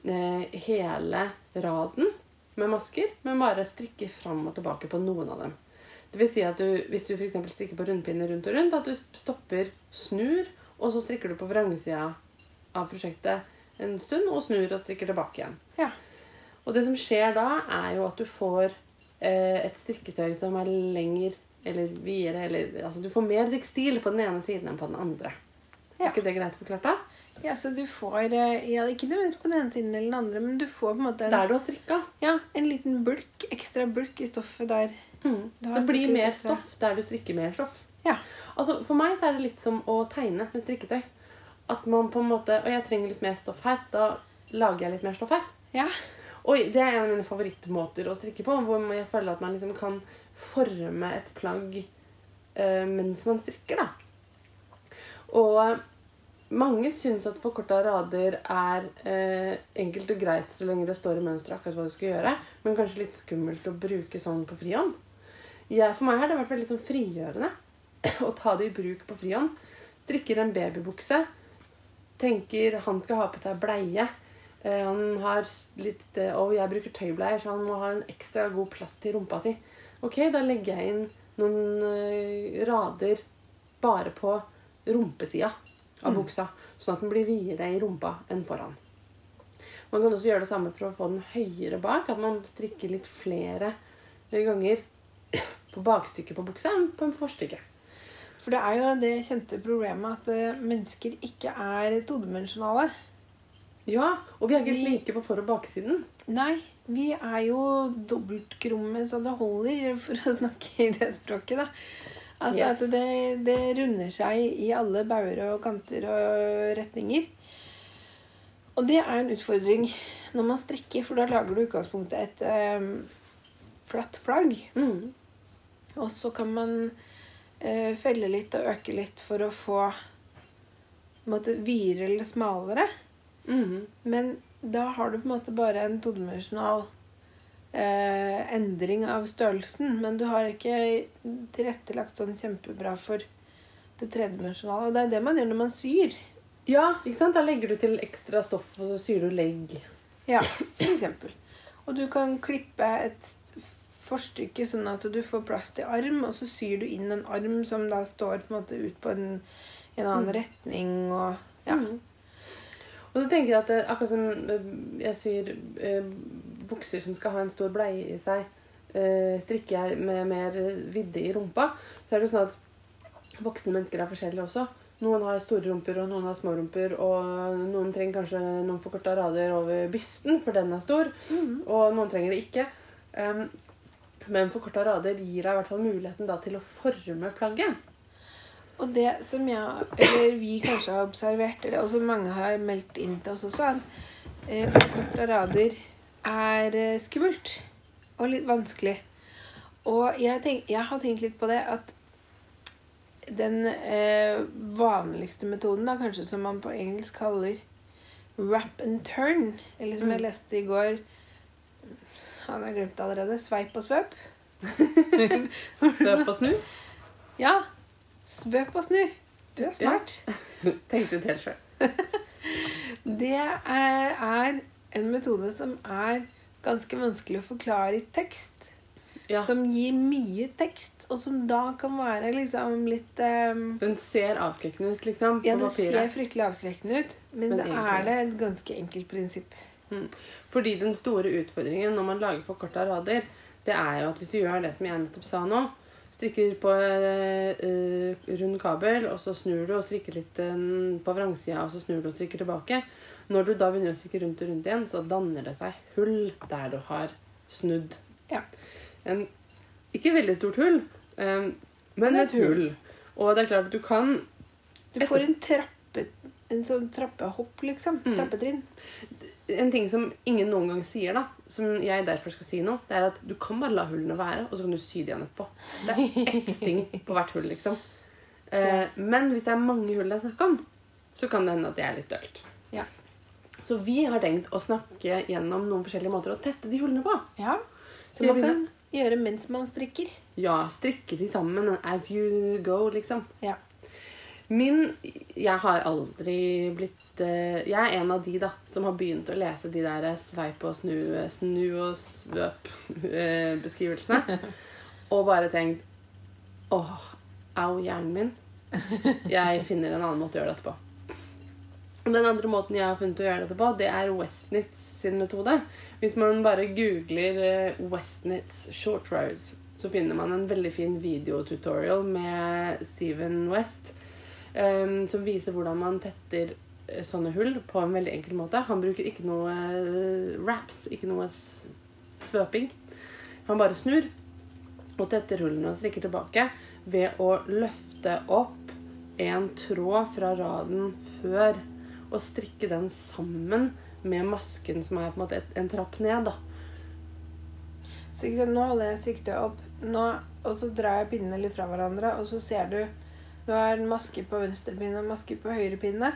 eh, hele raden med masker, men bare strikker fram og tilbake på noen av dem. Det vil si at du, hvis du eksempel strikker på rundpinner rundt og rundt, at du stopper, snur, og så strikker du på vrangsida av prosjektet en stund, og snur og strikker tilbake igjen. Ja. Og det som skjer da, er jo at du får eh, et strikketøy som er lenger eller videre, eller altså du får mer tekstil på den ene siden enn på den andre. Ja. Er ikke det greit forklart, da? Ja, så du får eh, ja, Ikke nødvendigvis på den ene siden eller den andre, men du får på en måte en, Der du har strikka. ja, en liten bulk, ekstra bulk i stoffet der. Mm. Det blir mer ekstra. stoff der du strikker mer stoff. Ja. Altså, For meg så er det litt som å tegne med strikketøy. At man på en måte Og jeg trenger litt mer stoff her. Da lager jeg litt mer stoff her. Ja. Og det er en av mine favorittmåter å strikke på. Hvor jeg føler at man liksom kan forme et plagg uh, mens man strikker, da. Og mange syns at forkorta rader er eh, enkelt og greit så lenge det står i mønsteret akkurat hva du skal gjøre, men kanskje litt skummelt å bruke sånn på frihånd. Jeg, for meg har det vært veldig sånn frigjørende å ta det i bruk på frihånd. Strikker en babybukse. Tenker han skal ha på seg bleie. Eh, han har litt eh, Og jeg bruker tøybleier, så han må ha en ekstra god plass til rumpa si. Ok, da legger jeg inn noen eh, rader bare på rumpesida av buksa, sånn at den blir videre i rumpa enn foran. Man kan også gjøre det samme for å få den høyere bak. At man strikker litt flere ganger på bakstykket på buksa enn på en forstykke. For det er jo det kjente problemet at eh, mennesker ikke er todimensjonale. Ja, og vi er ikke Vi- like på for- og baksiden. Nei, vi er jo dobbeltkrumme så det holder, for å snakke i det språket, da. Altså Yes. at det, det runder seg i alle bauger og kanter og retninger. Og det er en utfordring når man strikker, for da lager du i utgangspunktet et um, flatt plagg. Mm. Og så kan man uh, felle litt og øke litt for å få måte, videre eller smalere. Mm. Men da har du på en måte bare en todimensjonal eh, endring av størrelsen. Men du har ikke tilrettelagt sånn kjempebra for det tredimensjonale. Og det er det man gjør når man syr. Ja, ikke sant? Da legger du til ekstra stoff, og så syr du legg. Ja, for eksempel. Og du kan klippe et forstykke sånn at du får plass til arm, og så syr du inn en arm som da står på en måte ut på en, en annen retning. Og, ja. Mm. Og så tenker jeg at akkurat som eh, jeg syr eh, bukser som skal ha en stor bleie i seg, eh, strikker jeg med mer vidde i rumpa, så er det jo sånn at voksne mennesker er forskjellige også. Noen har store rumper, og noen har små rumper, og noen trenger kanskje noen forkorta rader over bysten, for den er stor, og noen trenger det ikke. Um, men forkorta rader gir deg i hvert fall muligheten da, til å forme plagget. Og det som jeg, eller vi kanskje har observert, eller også mange har meldt inn til oss også, at eh, forkorta rader er eh, skummelt og litt vanskelig. Og jeg, tenk, jeg har tenkt litt på det at den eh, vanligste metoden, da, kanskje som man på engelsk kaller wrap and turn, eller som jeg Mm. leste i går Han har glemt det allerede. Sveip og svøp. svøp og snu. Ja. Svøp og snu. Du er smart. Tenkte ut helt sjøl. Det er, er en metode som er ganske vanskelig å forklare i tekst. Ja. Som gir mye tekst, og som da kan være liksom litt um, Den ser avskrekkende ut, liksom, på Ja, den ser fryktelig avskrekkende ut, men, Men så egentlig- er det et ganske enkelt prinsipp. Fordi den store utfordringen når man lager forkorta rader, det er jo at hvis du gjør det som jeg nettopp sa nå, strikker på eh, rund kabel, og så snur du og strikker litt uh, på vrangsida, og så snur du og strikker tilbake. Når du da begynner å stikke rundt og rundt igjen, så danner det seg hull der du har snudd. Ja. En ikke veldig stort hull, um, men et hull. Og det er klart at du kan Du får en trappe en sånn trappehopp, liksom. Mm. Trappetrinn. En ting som ingen noen gang sier, da, som jeg derfor skal si nå, det er at du kan bare la hullene være, og så kan du sy de igjen etterpå. Det er ett sting på hvert hull, liksom. Eh, men hvis det er mange hull det er snakk om, så kan det hende at det er litt dølt. Ja. Så vi har tenkt å snakke gjennom noen forskjellige måter å tette de hullene på. ja. Som man kan gjøre mens man strikker. Ja, strikke de sammen as you go, liksom. Ja. Min Jeg har aldri blitt eh, Jeg er en av de da som har begynt å lese de der sveip og snu, snu og svøp-beskrivelsene. og bare tenkt Åh, au, hjernen min. Jeg finner en annen måte å gjøre dette på. Den andre måten jeg har funnet å gjøre dette på, det er Westnitz sin metode. Hvis man bare googler eh, Westnitz short rows, så finner man en veldig fin videotutorial med Steven West um, som viser hvordan man tetter eh, sånne hull på en veldig enkel måte. Han bruker ikke noe eh, wraps, ikke noe svøping. Han bare snur og tetter hullene og strikker tilbake ved å løfte opp en tråd fra raden før og strikke den sammen med masken som er på en måte en trapp ned. da. Så ikke sant, nå holder jeg strikket opp, nå, og så drar jeg pinnene litt fra hverandre, og så ser du Nå er en maske på venstre pinne og en maske på høyre pinne.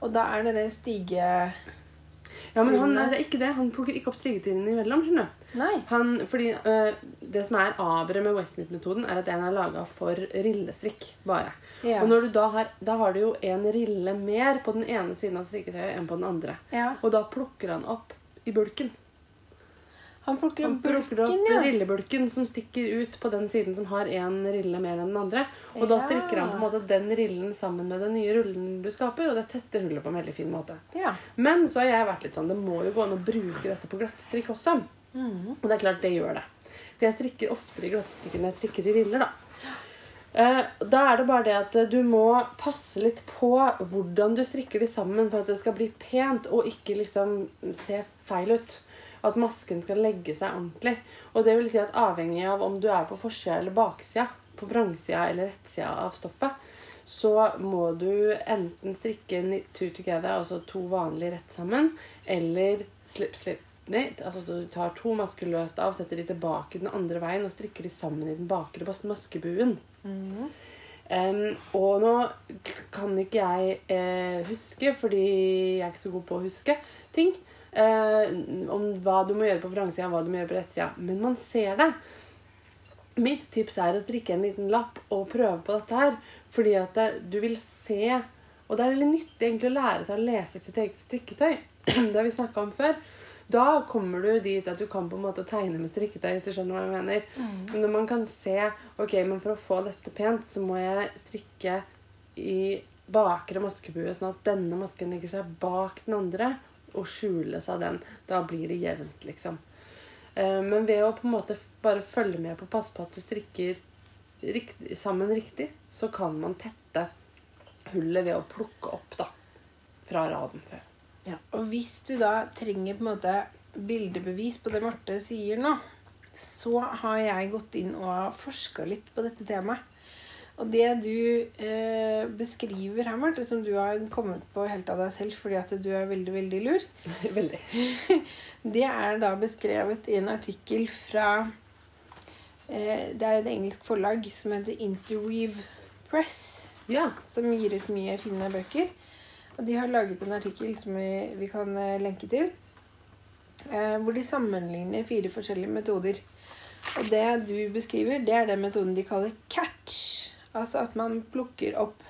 Og da er det det stige... Ja, men han, det er ikke det. Han plukker ikke opp strigetrinnene imellom. skjønner du. Nei. Han, fordi øh, Det som er aberet med Westnit-metoden, er at den er laga for rillestrikk. bare. Ja. Og når du da har, da har du jo en rille mer på den ene siden av strikketøyet enn på den andre. ja. Og da plukker han opp i bulken. Han plukker Han opp plukker bulken, opp ja. rillebulken som stikker ut på den siden som har en rille mer enn den andre. Og da strikker han på en måte den rillen sammen med den nye rullen du skaper, og det tetter hullet på en veldig fin måte. ja. Men så har jeg vært litt sånn, det må jo gå an å bruke dette på glattstrikk også. Mm. Og det er klart det gjør det. For jeg strikker oftere i glattstrikk enn jeg strikker i riller, da. Eh, Da er det bare det at eh, du må passe litt på hvordan du strikker de sammen for at det skal bli pent og ikke liksom se feil ut. At masken skal legge seg ordentlig. Og det vil si at avhengig av om du er på forsida eller baksida, på vrangsida eller rettsida av stoffet, så må du enten strikke two together, altså to vanlige rett sammen, eller slip knit. Altså du tar to masker løst av, setter de tilbake den andre veien og strikker de sammen i den bakre maskebuen. Mhm. Um, og nå kan ikke jeg eh, huske, fordi jeg er ikke så god på å huske ting, eh, om hva du må gjøre på vrangsida og hva du må gjøre på rettsida. Men man ser det. Mitt tips er å strikke en liten lapp og prøve på dette her. Fordi at det, du vil se Og det er veldig nyttig egentlig å lære seg å lese sitt eget strikketøy. Det har vi snakka om før. Da kommer du dit at du kan på en måte tegne med strikketøy. hvis du skjønner hva jeg mener. Men når man kan se ok, men for å få dette pent, så må jeg strikke i bakre maskebue, sånn at denne masken legger seg bak den andre og skjules av den. Da blir det jevnt, liksom. Eh, Men ved å på en måte bare følge med på passe på at du strikker riktig, sammen riktig, så kan man tette hullet ved å plukke opp da, fra raden før. Ja. Og hvis du da trenger på en måte bildebevis på det Marte sier nå, så har jeg gått inn og forska litt på dette temaet. Og det du eh, beskriver her, Marte, som du har kommet på helt av deg selv fordi at du er veldig, veldig lur, Veldig. det er da beskrevet i en artikkel fra eh, Det er et engelsk forlag som heter Interweave Press Ja. som gir ut mye fine bøker. Og de har laget en artikkel som vi, vi kan eh, lenke til, eh, hvor de sammenligner fire forskjellige metoder. Og det du beskriver, det er den metoden de kaller catch. Altså at man plukker opp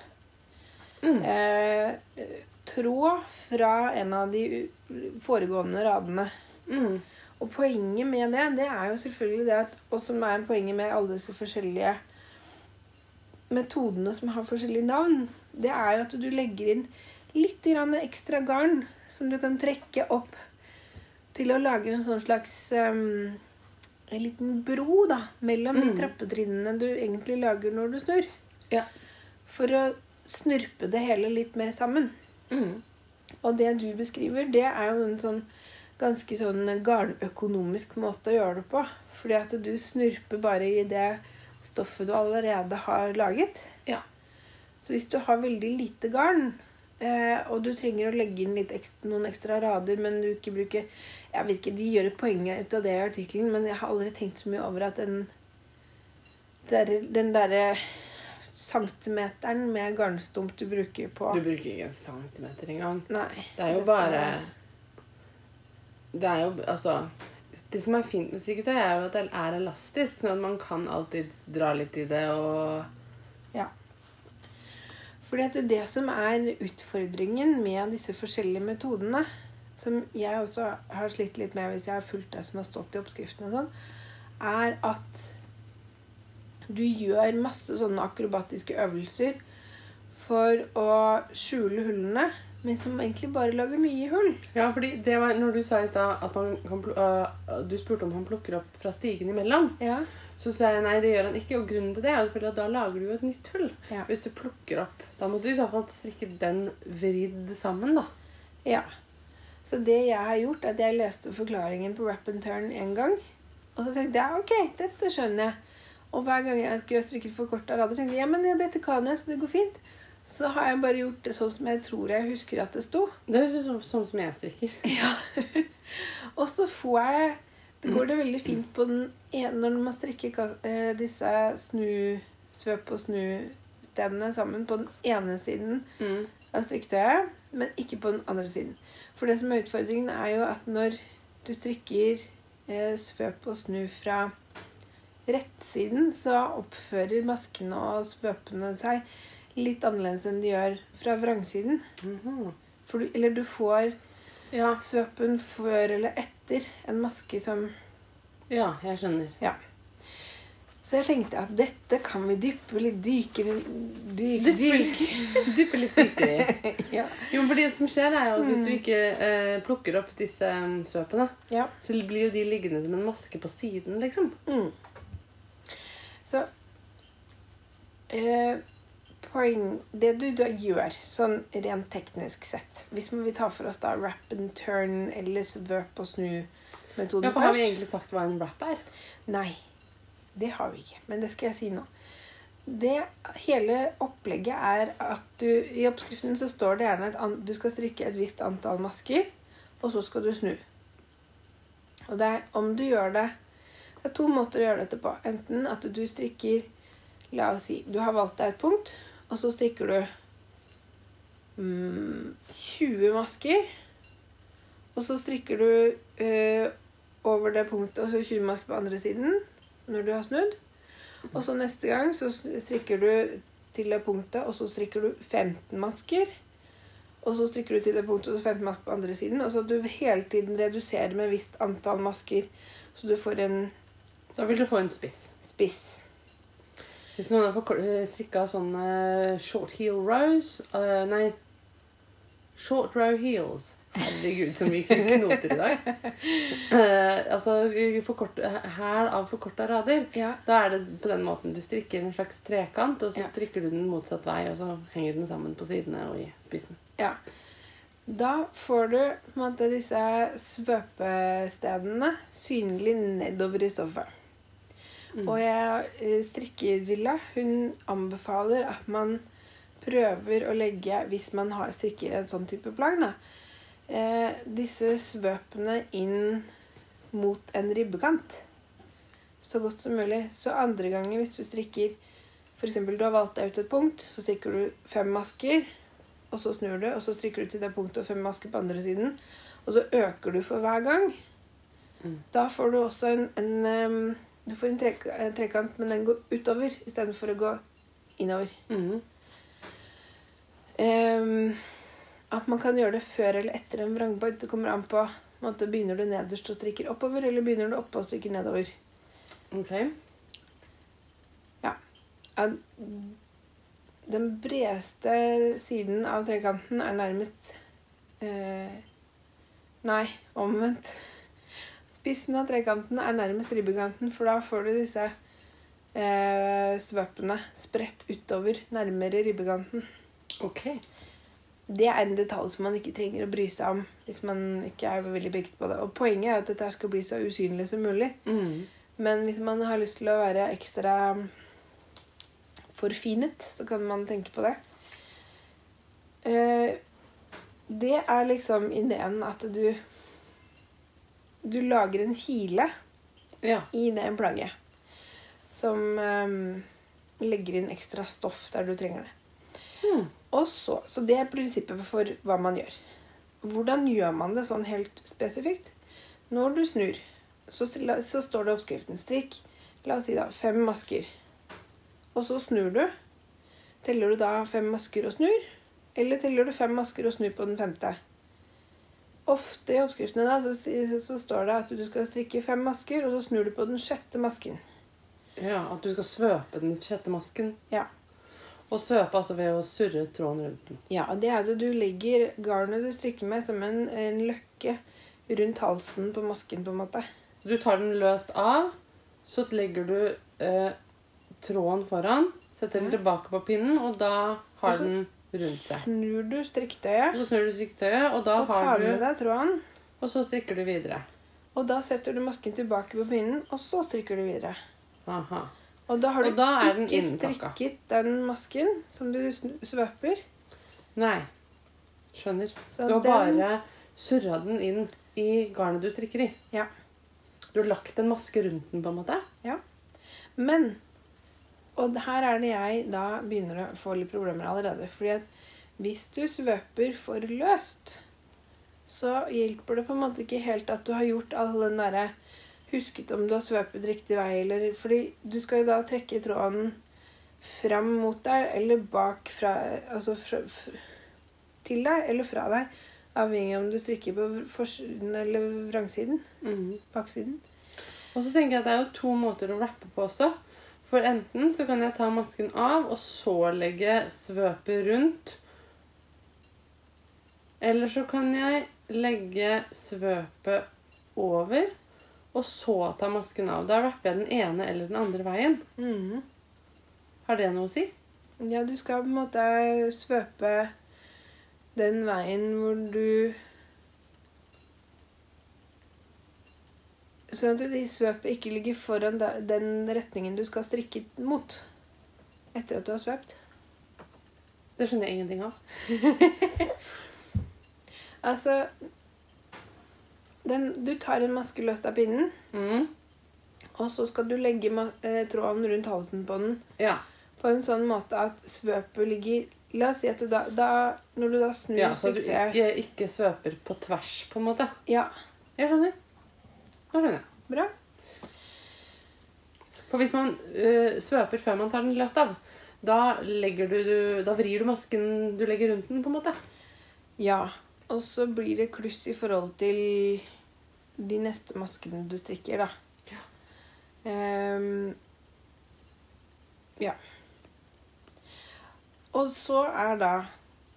Mm. eh, tråd fra en av de foregående radene. Mm. Og poenget med det, det er jo selvfølgelig det at Og som er poenget med alle disse forskjellige metodene som har forskjellige navn, det er jo at du legger inn litt grann ekstra garn som du kan trekke opp til å lage en sånn slags um, En liten bro da, mellom de Mm. trappetrinnene du egentlig lager når du snur. Ja. For å snurpe det hele litt mer sammen. Mm. Og det du beskriver, det er jo en sånn ganske sånn garnøkonomisk måte å gjøre det på. Fordi at du snurper bare i det stoffet du allerede har laget. Ja. Så hvis du har veldig lite garn, eh, og du trenger å legge inn ekstra, noen ekstra rader, men du ikke bruker Jeg vet ikke, De gjør et poeng ut av det i artikkelen, men jeg har aldri tenkt så mye over at den der, den derre centimeteren med garnstump du bruker på Du bruker ikke en centimeter engang. Nei. Det er jo det bare Det er jo altså Det som er fint med strikketøy, er jo at det er elastisk, sånn at man kan alltid dra litt i det og Fordi at det, er det som er utfordringen med disse forskjellige metodene, som jeg også har slitt litt med hvis jeg har fulgt det som har stått i oppskriften, og sånn, er at du gjør masse sånne akrobatiske øvelser for å skjule hullene, men som egentlig bare lager nye hull. Ja, fordi det var når du sa i stad at man kan øh, Du spurte om han plukker opp fra stigen imellom. Ja. Så sa jeg nei, det gjør han ikke. Og grunnen til det er fordi at da lager du jo et nytt hull. Ja. Hvis du plukker opp. Da må du i så fall strikke den vridd sammen, da. Ja. Så det jeg har gjort, er at jeg leste forklaringen på Wrap and Turn en gang. Og så tenkte jeg ok, dette skjønner jeg. Og hver gang jeg skulle strikke for korte rader, tenkte jeg ja, men ja, dette kan jeg, så det går fint. Så har jeg bare gjort det sånn som jeg tror jeg husker at det sto. Det høres ut som- sånn som jeg strikker. Ja. og så får jeg Det går det veldig fint på den ene når man strikker eh, disse snu, svøp- og snustedene sammen på den ene siden Mm. av strikketøyet, men ikke på den andre siden. For det som er utfordringen, er jo at når du strikker eh, svøp og snu fra rettsiden, så oppfører maskene og svøpene seg litt annerledes enn de gjør fra vrangsiden. Mhm. For du, eller du får Ja, svøpen før eller etter en maske som ja, jeg skjønner. Så jeg tenkte at dette kan vi dyppe litt dykere dyk, dyk. Dyppe litt dypere i. Ja. Jo, for det som skjer, er jo at hvis du ikke eh, plukker opp disse mm, svøpene, ja. så blir jo de liggende som en maske på siden, liksom. Mm. Så eh, poeng Det du da gjør, sånn rent teknisk sett Hvis vi tar for oss da wrap and turn eller svøp og snu-metoden Ja, for Har vi egentlig sagt hva en wrap er? Nei, det har vi ikke. Men det skal jeg si nå. Det, hele opplegget er at du I oppskriften så står det gjerne at du skal strikke et visst antall masker, og så skal du snu. Og det er om du gjør det Det er to måter å gjøre dette på. Enten at du strikker La oss si du har valgt deg et punkt, og så strikker du mm, 20 masker. Og så strikker du eh, over det punktet, og så 20 masker på andre siden når du har snudd. Og så neste gang så strikker du til det punktet, og så strikker du 15 masker. Og så strikker du til det punktet, og så 15 masker på andre siden. Og så du hele tiden reduserer med et visst antall masker, så du får en Da vil du få en spiss. spiss. Hvis noen har forkor- strikka sånne short heel rows uh, Nei, short row heels. Herregud, så mye knoter i dag. Uh, altså forkort, hæl av forkorta rader. Ja. Da er det på den måten du strikker en slags trekant, og så Ja. strikker du den motsatt vei, og så henger den sammen på sidene og i spissen. ja. Da får du måte disse svøpestedene synlig nedover i stoffet. Mm. Og jeg, eh, strikkezilla, hun anbefaler at man prøver å legge, hvis man har, strikker en sånn type plagg, da, eh, disse svøpene inn mot en ribbekant. Så godt som mulig. Så andre ganger hvis du strikker F.eks. du har valgt deg ut et punkt, så strikker du fem masker, og så snur du, og så strikker du til det punktet og fem masker på andre siden. Og så øker du for hver gang. Mm. Da får du også en, en em, Du får en, en trekant, men den går utover istedenfor å gå innover. Mm. Um, at man kan gjøre det før eller etter en vrangbord. Det kommer an på, på måte, Begynner du nederst og strikker oppover, eller begynner du oppe og strikker nedover? Ok. Ja. Den bredeste siden av trekanten er nærmest eh, Nei, omvendt. Spissen av trekanten er nærmest ribbekanten, for da får du disse eh, svøpene spredt utover nærmere ribbekanten. Ok. Det er en detalj som man ikke trenger å bry seg om hvis man ikke er veldig bevisst på det. Og poenget er at dette skal bli så usynlig som mulig. Mm. Men hvis man har lyst til å være ekstra forfinet, så kan man tenke på det. Eh, Det er liksom ideen at du Du lager en hile Ja. i det plagget. Som um, legger inn ekstra stoff der du trenger det. Hmm. Og så, så det er prinsippet for hva man gjør. Hvordan gjør man det sånn helt spesifikt? Når du snur, så, så står det oppskriften strikk. La oss si da fem masker. Og så snur du. Teller du da fem masker og snur? Eller teller du fem masker og snur på den femte? Ofte i oppskriftene da, så, så, står det at du skal strikke fem masker, og så snur du på den sjette masken. ja. At du skal svøpe den sjette masken. Ja. Og svøpe altså ved å surre tråden rundt den. Ja, det er at du legger garnet du strikker med som en, en løkke rundt halsen på masken, på en måte. Du tar den løst av, så legger du eh, tråden foran, setter den Ja. tilbake på pinnen, og da har Også, den rundt deg. Snur du strikketøyet så snur du strikketøyet, og da og tar har med du deg tråden. Og så strikker du videre. Og da setter du masken tilbake på pinnen, og så strikker du videre. Aha. Og da har du da den ikke strikket den masken som du svøper. Nei. Skjønner. Så Du har den- bare surra den inn i garnet du strikker i. Ja. Du har lagt en maske rundt den, på en måte? Ja. Men Og her er det jeg da begynner å få litt problemer allerede. Fordi at hvis du svøper for løst, så hjelper det på en måte ikke helt at du har gjort all den derre Husket om du har svøpet riktig vei, eller Fordi du skal jo da trekke tråden fram mot deg eller bak fra Altså fra, til deg eller fra deg. Avhengig av om du strikker på forsiden eller vrangsiden. Mm. Baksiden. Og så tenker jeg at det er jo to måter å rappe på også. For enten så kan jeg ta masken av og så legge svøpet rundt. Eller så kan jeg legge svøpet over og så ta masken av. Da rapper jeg den ene eller den andre veien. Mm. Har det noe å si? Ja, du skal på en måte svøpe den veien hvor du Sånn at de svøpet ikke ligger foran den retningen du skal strikke mot. Etter at du har svøpt. Det skjønner jeg ingenting av. Altså den, Du tar en maske løst av pinnen, mm. og så skal du legge eh, tråden rundt halsen på den Ja. på en sånn måte at svøpet ligger La oss si at du da, da Når du da snur ja så du ikke, ikke svøper på tvers, på en måte. Ja, Jeg skjønner. Nå skjønner jeg. bra. For hvis man øh, svøper før man tar den løst av, da, legger du, du, da vrir du masken du legger rundt den, på en måte. Ja. Og så blir det kluss i forhold til de neste maskene du strikker, da. Ja. Um, ja. Og så er da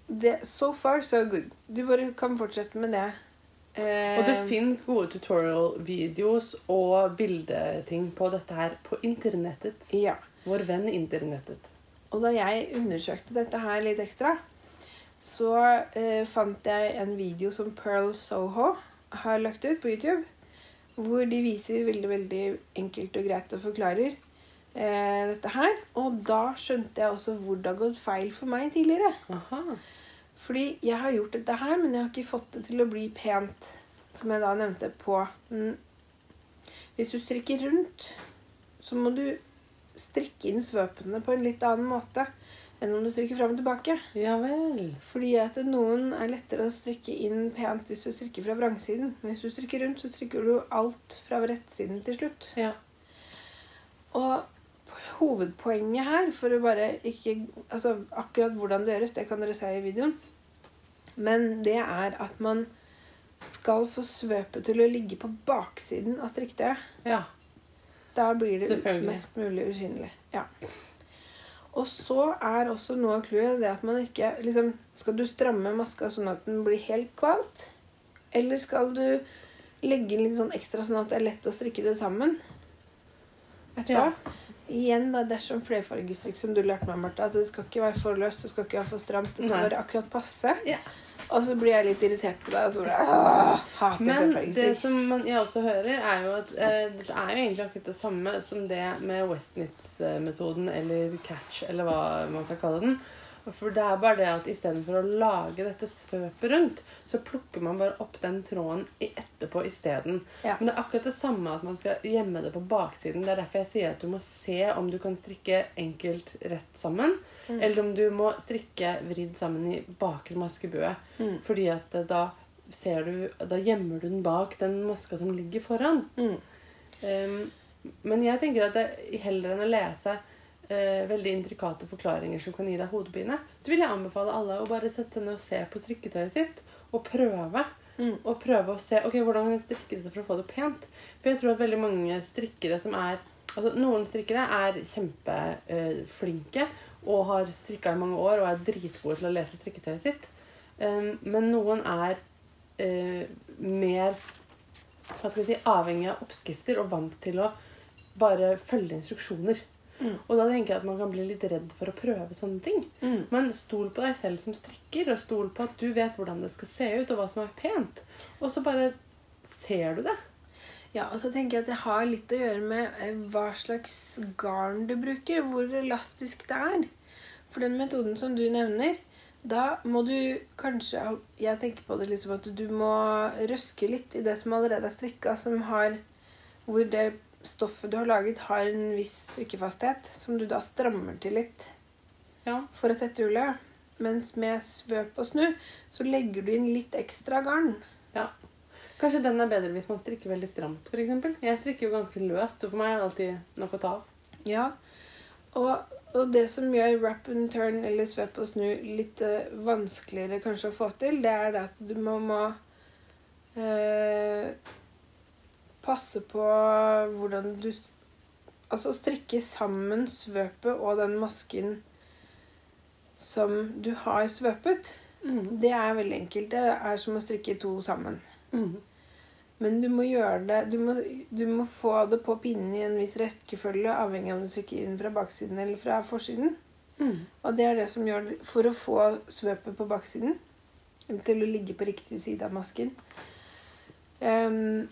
det, So far, so good. Du bare kan fortsette med det. Og det fins gode tutorial-videos og bildeting på dette her på internettet. Ja. Vår venn internettet. Og da jeg undersøkte dette her litt ekstra, så eh, fant jeg en video som Pearl Soho har lagt ut på YouTube. Hvor de viser veldig veldig enkelt og greit og forklarer eh, dette her. Og da skjønte jeg også hvor det har gått feil for meg tidligere. Aha. Fordi jeg har gjort dette her, men jeg har ikke fått det til å bli pent. Som jeg da nevnte på mm. Hvis du strikker rundt, så må du strikke inn svøpene på en litt annen måte enn om du strikker fram og tilbake. Ja vel. Fordi at noen er lettere å strikke inn pent hvis du strikker fra vrangsiden. Men hvis du strikker rundt, så strikker du alt fra rettsiden til slutt. Ja. Og hovedpoenget her, for å bare ikke Altså akkurat hvordan det gjøres, det kan dere se i videoen. Men det er at man skal få svøpet til å ligge på baksiden av striktøyet. ja. Da blir det mest mulig usynlig. Ja. Og så er også noe av clouet det at man ikke liksom, Skal du stramme maska sånn at den blir helt kvalt? Eller skal du legge inn litt sånn ekstra sånn at det er lett å strikke det sammen? Etterpå. Ja. Igjen, da, dersom flerfargestrikk som du lærte meg, Martha, at det skal ikke være for løst, det skal ikke være for stramt, det skal Nei. være akkurat passe. Ja. Og så blir jeg litt irritert på deg, og så blir jeg «Åh, hater Men det som man, jeg også hører, er jo at eh, det er jo egentlig akkurat det samme som det med Westnitz-metoden eller catch, eller hva man skal kalle den. For det er bare det at istedenfor å lage dette svøpet rundt, så plukker man bare opp den tråden i etterpå isteden. Ja. Men det er akkurat det samme at man skal gjemme det på baksiden. Det er derfor jeg sier at du må se om du kan strikke enkelt rett sammen. Mm. Eller om du må strikke vridd sammen i bakre maskebue. Mm. Fordi at eh, da ser du Da gjemmer du den bak den maska som ligger foran. Mm. Um, men jeg tenker at det, heller enn å lese eh, veldig intrikate forklaringer som kan gi deg hodepine, så vil jeg anbefale alle å bare sette seg ned og se på strikketøyet sitt og prøve. Mm. Og prøve å se ok, hvordan kan jeg strikke dette for å få det pent. For jeg tror at veldig mange strikkere som er Altså, noen strikkere er kjempeflinke og har strikka i mange år og er dritgode til å lese strikketøyet sitt. Um, men noen er uh, mer hva skal jeg si, avhengig av oppskrifter og vant til å bare følge instruksjoner. Mm. Og da tenker jeg at man kan bli litt redd for å prøve sånne ting. Mm. Men stol på deg selv som strikker, og stol på at du vet hvordan det skal se ut, og hva som er pent. Og så bare ser du det. Ja, og så tenker jeg at det har litt å gjøre med eh, hva slags garn du bruker, hvor elastisk det er. For den metoden som du nevner, da må du kanskje Jeg tenker på det liksom at du må røske litt i det som allerede er strikka, som har hvor det stoffet du har laget, har en viss strikkefasthet, som du da strammer til litt Ja. for å tette hullet. Mens med svøp og snu så legger du inn litt ekstra garn. ja. Kanskje den er bedre hvis man strikker veldig stramt, f.eks. Jeg strikker jo ganske løst, så for meg er det alltid nok å ta av. Ja. Og, og det som gjør wrap and turn eller svøp og snu litt uh, vanskeligere kanskje å få til, det er det at du må, må eh, passe på hvordan du Altså strikke sammen svøpet og den masken som du har svøpet. Mm. Det er veldig enkelt. Det er som å strikke to sammen. Mm. Men du må gjøre det du må, du må få det på pinnen i en viss rekkefølge, avhengig av om du strikker inn fra baksiden eller fra forsiden. Mm. Og det er det som gjør det for å få svøpet på baksiden til å ligge på riktig side av masken. Ehm,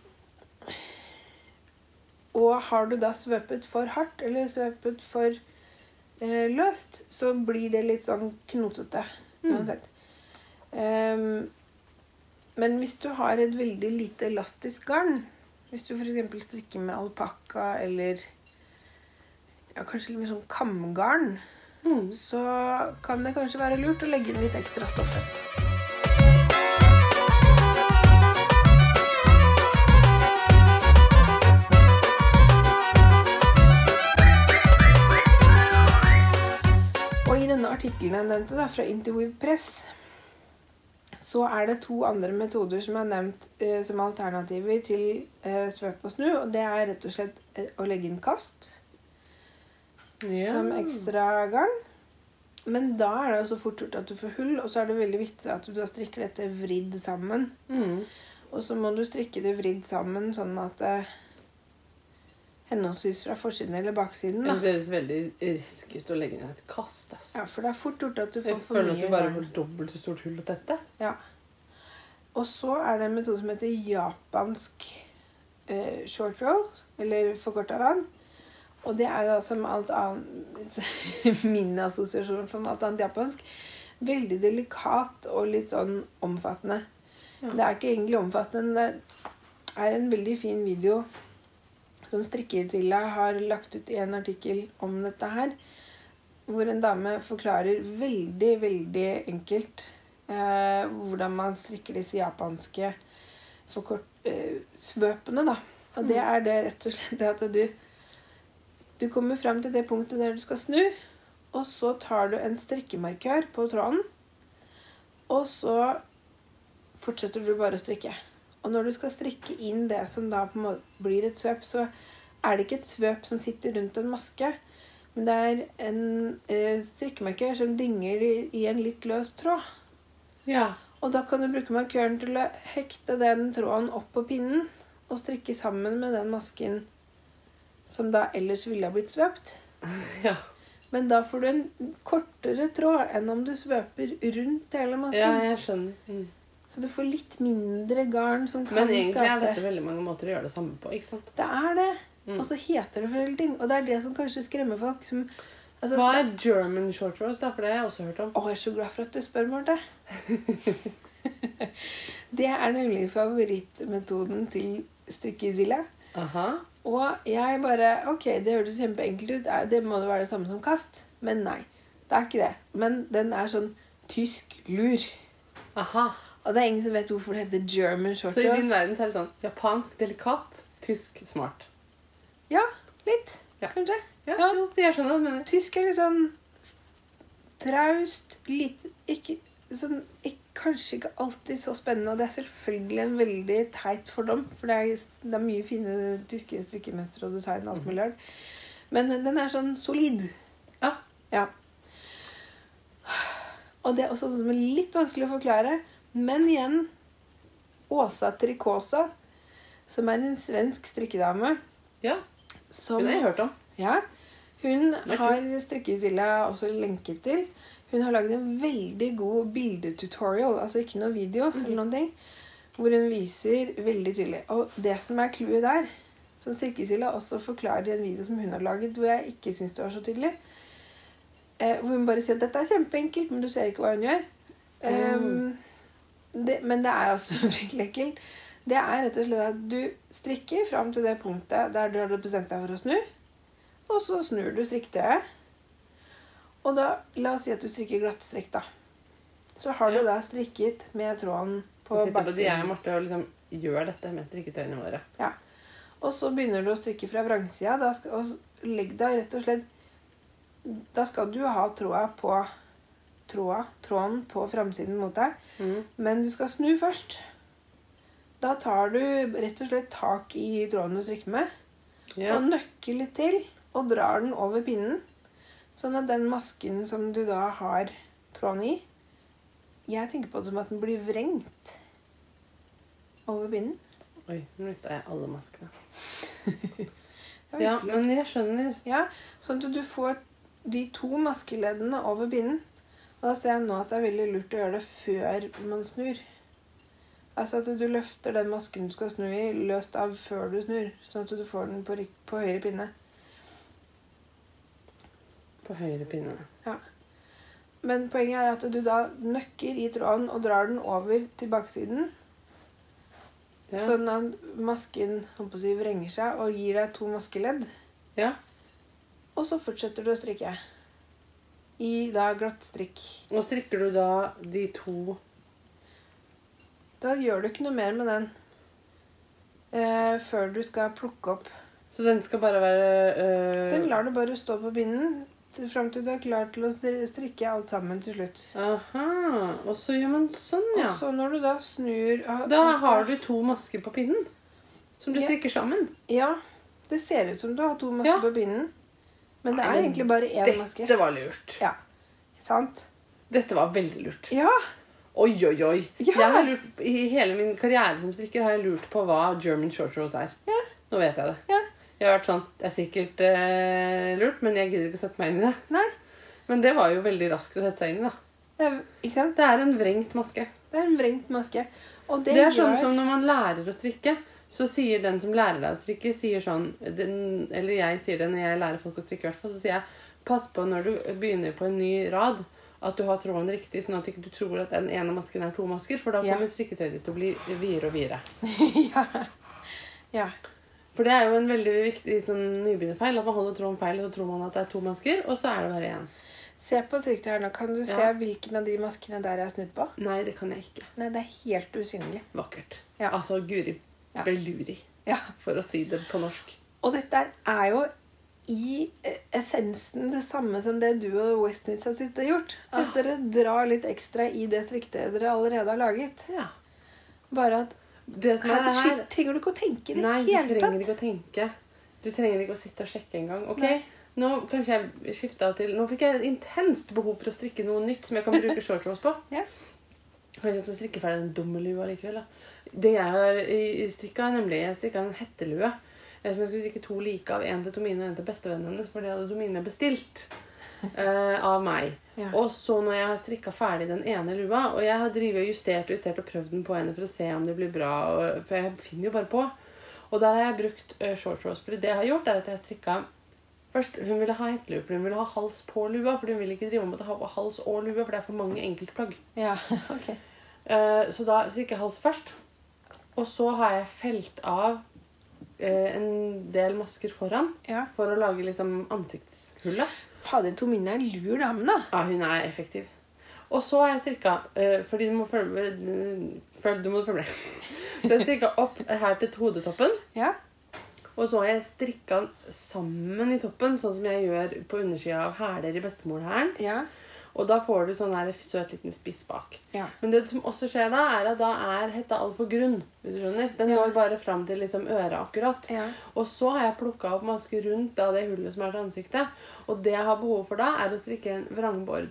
og har du da svøpet for hardt eller svøpet for eh, løst, så blir det litt sånn knotete Mm. uansett. Ehm, men hvis du har et veldig lite elastisk garn, hvis du f.eks. strikker med alpakka eller ja, kanskje litt mer sånn kamgarn, Mm. så kan det kanskje være lurt å legge inn litt ekstra stoffet. Artikkelen jeg nevnte da, fra Interweave Press, så er det to andre metoder som er nevnt eh, som alternativer til eh, svøp og snu. Og det er rett og slett eh, å legge inn kast Ja. som ekstra garn. Men da er det jo så fort gjort at du får hull, og så er det veldig viktig at du da strikker dette vridd sammen. Mm. Og så må du strikke det vridd sammen sånn at det henholdsvis fra forsiden eller baksiden. Da. Det høres veldig risk ut å legge ned et kast. Altså. Ja, for det er fort gjort at du får Jeg for føler at du bare får dobbelt så stort hull å tette. Ja. Og så er det en metode som heter japansk eh, short roll, eller forkorta rand. Og det er da som alt annet Min assosiasjon for alt annet japansk. Veldig delikat og litt sånn omfattende. Ja. Det er ikke egentlig omfattende. Det er en veldig fin video som Strikketilla har lagt ut i en artikkel om dette her. Hvor en dame forklarer veldig, veldig enkelt eh, hvordan man strikker disse japanske forkort, eh, svøpene. da. Og det er det rett og slett det at du du kommer frem til det punktet der du skal snu, og så tar du en strikkemarkør på tråden, og så fortsetter du bare å strikke. Og når du skal strikke inn det som da blir et svøp, så er det ikke et svøp som sitter rundt en maske, men det er en eh, strikkemarkør som dinger i, i en litt løs tråd. Ja. Og da kan du bruke markøren til å hekte den tråden opp på pinnen og strikke sammen med den masken som da ellers ville ha blitt svøpt. Ja. Men da får du en kortere tråd enn om du svøper rundt hele masken. ja, jeg skjønner. Mm. Så du får litt mindre garn som kan Men egentlig er skape dette veldig mange måter å gjøre det samme på. ikke sant? Det er det. Mm. Og så heter det forskjellige ting. Og det er det som kanskje skremmer folk. Som, altså, Hva er German short rose? da? For det har jeg også hørt om. Å, jeg er så glad for at du spør, Marte. det er nemlig favorittmetoden til strikkesilla. Aha. Og jeg bare Ok, det hørtes kjempeenkelt ut. Det må det være det samme som kast. Men nei. Det er ikke det. Men den er sånn tysk lur. Aha. Og det er ingen som vet hvorfor det heter German short Så i din verden så er det sånn japansk delikat, tysk smart. Ja, litt. Ja. Kanskje. Ja, Ja. Jo, jeg skjønner hva du mener. Tysk er litt sånn traust, lite Ikke sånn ikke, Kanskje ikke alltid så spennende. Og det er selvfølgelig en veldig teit fordom, for det er, det er mye fine tyske strikkemønstre og design og alt mulig rart. Men den er sånn solid. Ja. Ja. Og det er også sånn som er litt vanskelig å forklare. Men igjen Åsa Trikåsa, som er en svensk strikkedame Ja, som Hun har jeg hørt om. ja, hun har strikketilla også lenket til. Hun har lagd en veldig god bildetutorial, altså ikke noe video, Mhm. eller noen ting, hvor hun viser veldig tydelig. Og det som er clouet der, som strikkesilla også forklarer i en video som hun har laget, hvor jeg ikke syns det var så tydelig, eh, hvor hun bare sier at dette er kjempeenkelt, men du ser ikke hva hun gjør. Mm. Um, det, men det er altså fryktelig ekkelt. Det er rett og slett at du strikker fram til det punktet der du hadde bestemt deg for å snu. Og så snur du strikketøyet. Og da, la oss si at du strikker glatt strikk, da. Så har du da strikket med tråden på Og sitter på siden og. Marte og liksom gjør dette med strikketøyene våre. Ja. Og så begynner du å strikke fra vrangsida. Da skal, og legg deg rett og slett Da skal du ha tråda på tråda, tråden på framsiden mot deg. Mm. Men du skal snu først. Da tar du rett og slett tak i tråden du strikker med, Ja. og nøkker litt til og drar den over pinnen. Sånn at den masken som du da har tråden i Jeg tenker på det som at den blir vrengt over pinnen. Oi, nå mista jeg alle maskene. Ja, men jeg skjønner. Ja, sånn at du får de to maskeleddene over pinnen. Og da ser jeg nå at det er veldig lurt å gjøre det før man snur. Altså at du løfter den masken du skal snu i, løst av før du snur. Sånn at du får den på, på høyre pinne. På høyre pinne. Ja. Men poenget er at du da nøkker i tråden og drar den over til baksiden. Ja. Sånn at masken si, vrenger seg og gir deg to maskeledd. ja. Og så fortsetter du å strikke. I da glatt strikk. Og strikker du da de to Da gjør du ikke noe mer med den eh, før du skal plukke opp. Så den skal bare være øh, Den lar du bare stå på pinnen fram til du er klar til å strikke alt sammen til slutt. Aha. Og så gjør man sånn, ja. Og så når du da snur ah, Da skal- har du to masker på pinnen. Som du Ja. strikker sammen. Ja, det ser ut som du har to masker Ja. på pinnen. Men det er Nei, egentlig bare én maske. Dette var lurt. Ja, sant? Dette var veldig lurt. Ja, Oi, oi, oi. Ja. Jeg har lurt, I hele min karriere som strikker har jeg lurt på hva German short rows er. Ja. Nå vet jeg det. Ja. Jeg har vært sånn Det er sikkert eh, lurt, men jeg gidder ikke å sette meg inn i det. nei. Men det var jo veldig raskt å sette seg inn i, da. Det er, ikke sant? Det er en vrengt maske. Det er en vrengt maske. Og det, Det, er sånn som når man lærer å strikke, så sier den som lærer deg å strikke, sier sånn den, Eller jeg sier det når jeg lærer folk å strikke, i hvert fall, så sier jeg pass på når du begynner på en ny rad, at du har tråden riktig, sånn at du ikke tror at den ene masken er to masker, for da Ja. kommer strikketøyet ditt til å bli videre og videre. ja. ja. For det er jo en veldig viktig sånn, nybegynnerfeil, at man holder tråden feil, og så tror man at det er to masker, og så er det bare én. Se på strikketøyet nå. Kan du se hvilken av de maskene der jeg har snudd på? Nei, det kan jeg ikke. Nei, det er helt usynlig. Vakkert. Ja. Altså Guri Ja. Beluri, Ja. for å si det på norsk. Og dette er jo i essensen det samme som det du og Westnitz har gjort. At dere drar litt ekstra i det strikket dere allerede har laget. Ja. Bare at Det som her, er her slutt trenger du ikke å tenke i det Nei, du trenger tatt. ikke å tenke. Du trenger ikke å sitte og sjekke engang. Ok, Nei. nå kanskje jeg skifta til Nå fikk jeg intenst behov for å strikke noe nytt som jeg kan bruke short på. Ja. Kanskje jeg skal strikke ferdig den dumme lua likevel. da. Det jeg har strikka, nemlig Jeg strikka en hettelue eh, som jeg skulle strikke to like av. En til Tomine og en til bestevennen hennes, for det hadde Tomine bestilt uh, av meg. Ja. Og så når jeg har strikka ferdig den ene lua, og jeg har drivet og justert og justert og prøvd den på henne for å se om det blir bra, og, for jeg finner jo bare på. Og der har jeg brukt uh, short rows. For det jeg har gjort, er at jeg har strikka Først, Hun ville ha hettelue, for hun ville ha hals på lua. For hun ville ikke drive med å ha hals og lue, for det er for mange enkeltplagg. Ja, okay. Uh, så da strikker jeg hals først. Og så har jeg felt av eh, en del masker foran Ja. for å lage liksom ansiktshullet. Fader, Tomine er en lur dame, da. Ja, hun er effektiv. Og så har jeg strikka eh, Fordi du må følge med. følg- Du må følge med. Så jeg strikka opp her til hodetoppen. Ja. Og så har jeg strikka sammen i toppen, sånn som jeg gjør på undersida av hæler i bestemorhæren. Ja. Og da får du sånn der søt liten spiss bak. Ja. Men det som også skjer da, er at da er hetta altfor grunn. hvis du skjønner. Den Ja. når bare fram til liksom øret akkurat. Ja. Og så har jeg plukka opp maske rundt da det hullet som er til ansiktet. Og det jeg har behov for da, er å strikke en vrangbord.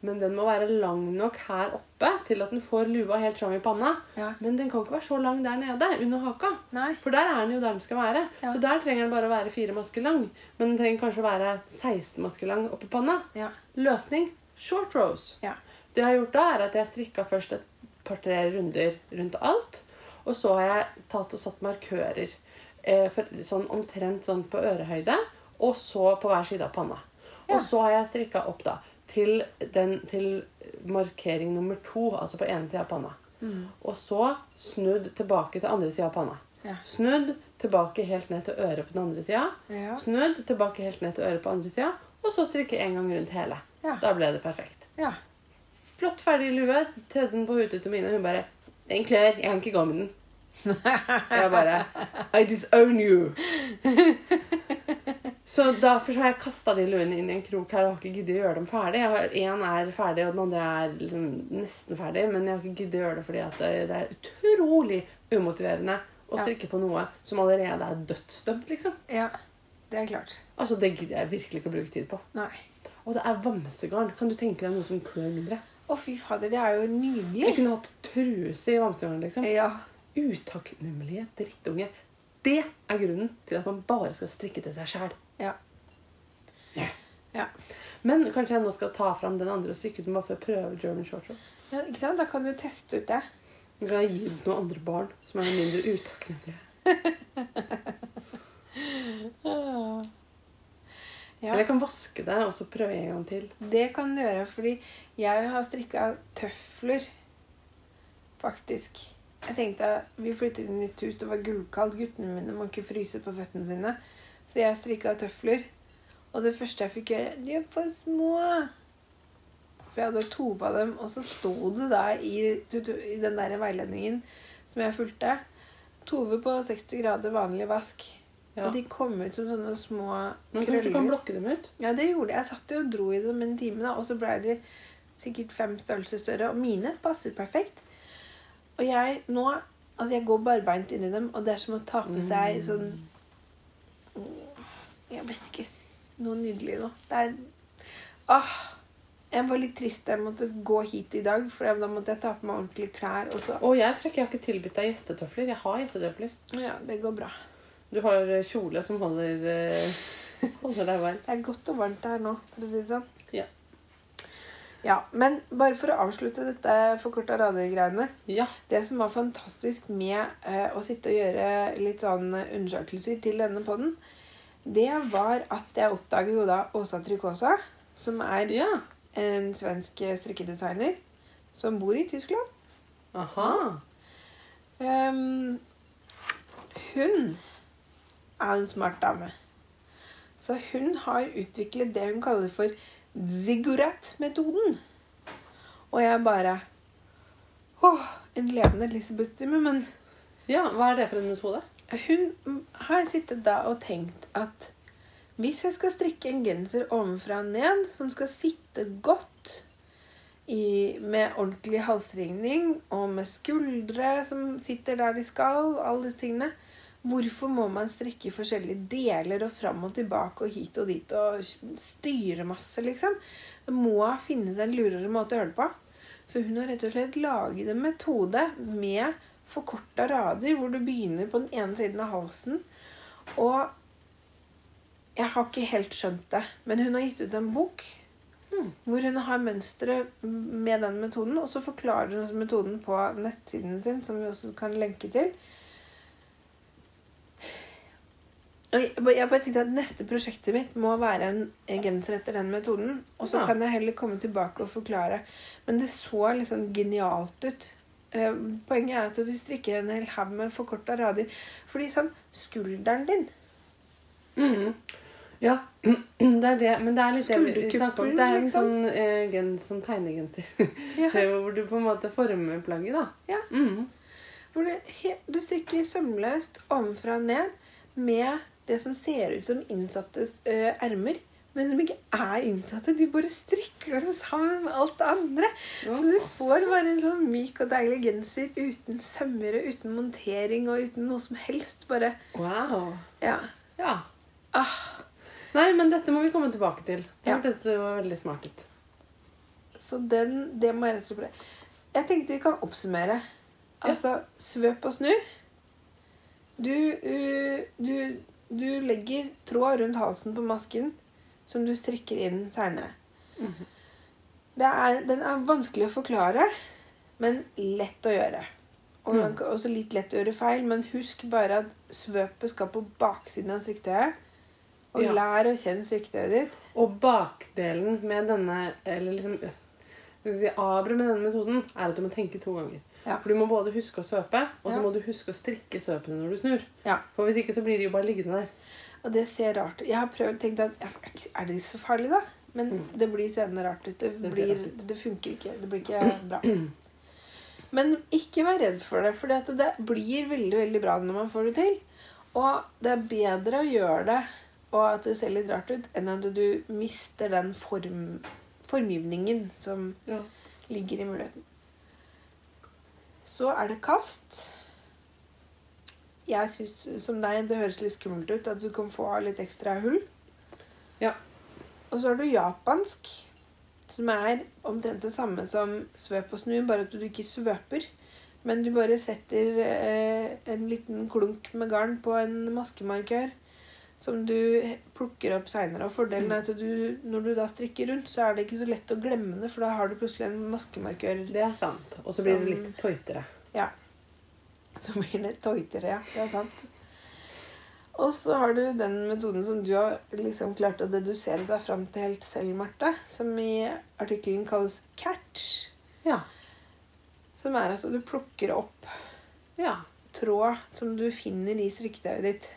Men den må være lang nok her oppe til at den får lua helt fram i panna. Ja. Men den kan ikke være så lang der nede, under haka. Nei. For der er den jo der den skal være. Ja. Så der trenger den bare å være fire masker lang. Men den trenger kanskje å være 16 masker lang oppi panna. Ja. Løsning short rows. Ja. Det jeg har gjort da, er at jeg strikka først et par-tre runder rundt alt. Og så har jeg tatt og satt markører eh, for, sånn omtrent sånn på ørehøyde. Og så på hver side av panna. Ja. Og så har jeg strikka opp da til, den, til markering nummer to, altså på ene sida av panna. Mm. Og så snudd tilbake til andre sida av panna. Ja. Snudd tilbake helt ned til øret på den andre sida. Ja. Snudd tilbake helt ned til øret på andre sida. Og så strikke en gang rundt hele. Ja. Da ble det perfekt. ja. Flott ferdig lue. Tredde den på hodet til Mine. Hun bare 'Den kler. Jeg kan ikke gå med den'. Jeg bare I disown you. Så derfor har jeg kasta de luene inn i en krok her og har ikke giddet å gjøre dem ferdig. Én er ferdig, og den andre er liksom nesten ferdig. Men jeg har ikke giddet å gjøre det fordi at det, er utrolig umotiverende å strikke på noe som allerede er dødsdømt. liksom. ja. Det er klart. Altså, Det gidder jeg virkelig ikke å bruke tid på. Nei. Og det er vamsegarn. Kan du tenke deg noe som klør mindre? Å, fy fader, det er jo Jeg nydelig. kunne hatt truse i vamsegarn. liksom. Ja. Utakknemlige drittunge. Det er grunnen til at man bare skal strikke til seg sjæl. Ja. Ja. Men kanskje jeg nå skal ta fram den andre og strikke den bare for å prøve German short rows. ja. Ikke sant? Da kan du teste ut det. Så kan jeg gi den til noen andre barn som er mindre utakknemlige. Ja. Eller jeg kan vaske det og så prøve en gang til. Det kan du gjøre, fordi jeg har strikka tøfler, faktisk. Jeg tenkte at Vi flyttet inn i nytt hus, det var gullkaldt. Guttene mine må ikke fryse på føttene sine. Så jeg strikka tøfler. Og det første jeg fikk gjøre De er for små! For jeg hadde to på dem, og så sto det der i, i den der veiledningen som jeg fulgte Tove på 60 grader vanlig vask. Ja. Og de kom ut som sånne små Men kanskje du kan blokke dem ut? ja, det gjorde jeg. Jeg satt jo og dro i dem en time, da, og så ble de sikkert fem størrelser større. Og mine passer perfekt. Og jeg nå Altså, jeg går barbeint inni dem, og det er som å ta på seg sånn Jeg vet ikke. Noe nydelig nå. Det er Åh! Jeg var litt trist da jeg måtte gå hit i dag, for da måtte jeg ta på meg ordentlige klær. Og så Å, jeg, Frekk, jeg har ikke tilbudt deg gjestetøfler. Jeg har gjestetøfler. Ja, det går bra. Du har eh, kjole som holder, eh, holder deg varm. Det er godt og varmt her nå, for å si det sånn. Ja. Ja, Men bare for å avslutte dette forkorta rader-greiene. Ja. Det som var fantastisk med eh, å sitte og gjøre litt sånn undersøkelser til denne podden, det var at jeg oppdaget jo da Åsa Trikosa, som er ja. en svensk strikkedesigner som bor i Tyskland. Aha. Um, hun er en smart dame. Så hun har utviklet det hun kaller for ziggurat-metoden. Og jeg bare Åh, en levende Elisabeth-stime, men Ja, Hva er det for en metode? hun har sittet da og tenkt at hvis jeg skal strikke en genser ovenfra og ned som skal sitte godt i, med ordentlig halsringning og med skuldre som sitter der de skal, alle disse tingene Hvorfor må man strikke forskjellige deler og fram og tilbake og hit og dit og styre masse, liksom? Det må finnes en lurere måte å gjøre det på. Så hun har rett og slett laget en metode med forkorta rader, hvor du begynner på den ene siden av halsen. Og jeg har ikke helt skjønt det, men hun har gitt ut en bok Hmm. hvor hun har mønstre med den metoden, og så forklarer hun metoden på nettsiden sin, som vi også kan lenke til. Og jeg bare- tenkte at Neste prosjektet mitt må være en, en genser etter den metoden. Og så Ja. kan jeg heller komme tilbake og forklare. Men det så liksom genialt ut. Eh, poenget er at du strikker en hel haug med forkorta rader. Fordi sånn Skulderen din mm. Ja, det er det. Men det er litt om. Det er en liksom. sånn, eh, gen, sånn tegnegenser. ja, Hvor du på en måte former plagget, da. Ja. Mm. hvor du, du strikker sømløst ovenfra og ned med det som ser ut som innsattes uh, ermer. Men som ikke er innsatte. De bare strikker dem sammen med alt det andre. Så du får bare en sånn myk og deilig genser uten sømmer og uten montering og uten noe som helst. Bare Wow. Ja. Ja. Ah, Nei, men dette må vi komme tilbake til. Det Ja. hørtes veldig smart ut. så den, det må jeg rett og slett prøve. Jeg tenkte vi kan oppsummere. Altså svøp og snu. Du, uh, du, du legger tråd rundt halsen på masken som du strikker inn seinere. Mhm. Den er vanskelig å forklare, men lett å gjøre. Og Mm. også litt lett å gjøre feil, men husk bare at svøpet skal på baksiden av strikketøyet. Og Ja. lær å kjenne strikketøyet ditt. Og bakdelen med denne Eller liksom vi si, med denne metoden er at du må tenke to ganger. Ja. For du må både huske å svøpe, og så må du huske å strikke svøpene når du snur. Ja. For hvis ikke så blir de jo bare liggende der. Og det ser rart ut. Jeg har prøvd tenkt at Er det så farlig, da? Men Mm. det blir seende rart ut. Det, Det blir, rart ut. det funker ikke. Det blir ikke bra. Men ikke vær redd for det, for det blir veldig veldig bra når man får det til. Og det er bedre å gjøre det og at det ser litt rart ut, enn at du mister den form, formgivningen som Ja. ligger i muligheten. Så er det kast. Jeg syns som deg det høres litt skummelt ut at du kan få litt ekstra hull. Ja. Og så har du japansk, som er omtrent det samme som svøp og snu, bare at du ikke svøper. Men du bare setter eh, en liten klunk med garn på en maskemarkør som du plukker opp seinere. Fordelen er at du, når du da strikker rundt, så er det ikke så lett å glemme det, for da har du plutselig en maskemarkør Det er sant. Og så blir det litt tøytere. Så blir det tøytere, ja. Det er sant. Og så har du den metoden som du har liksom klart å dedusere deg fram til helt selv, Marte. Som i artikkelen kalles catch. Ja. Som er at du plukker opp Ja. tråd som du finner i strikketøyet ditt.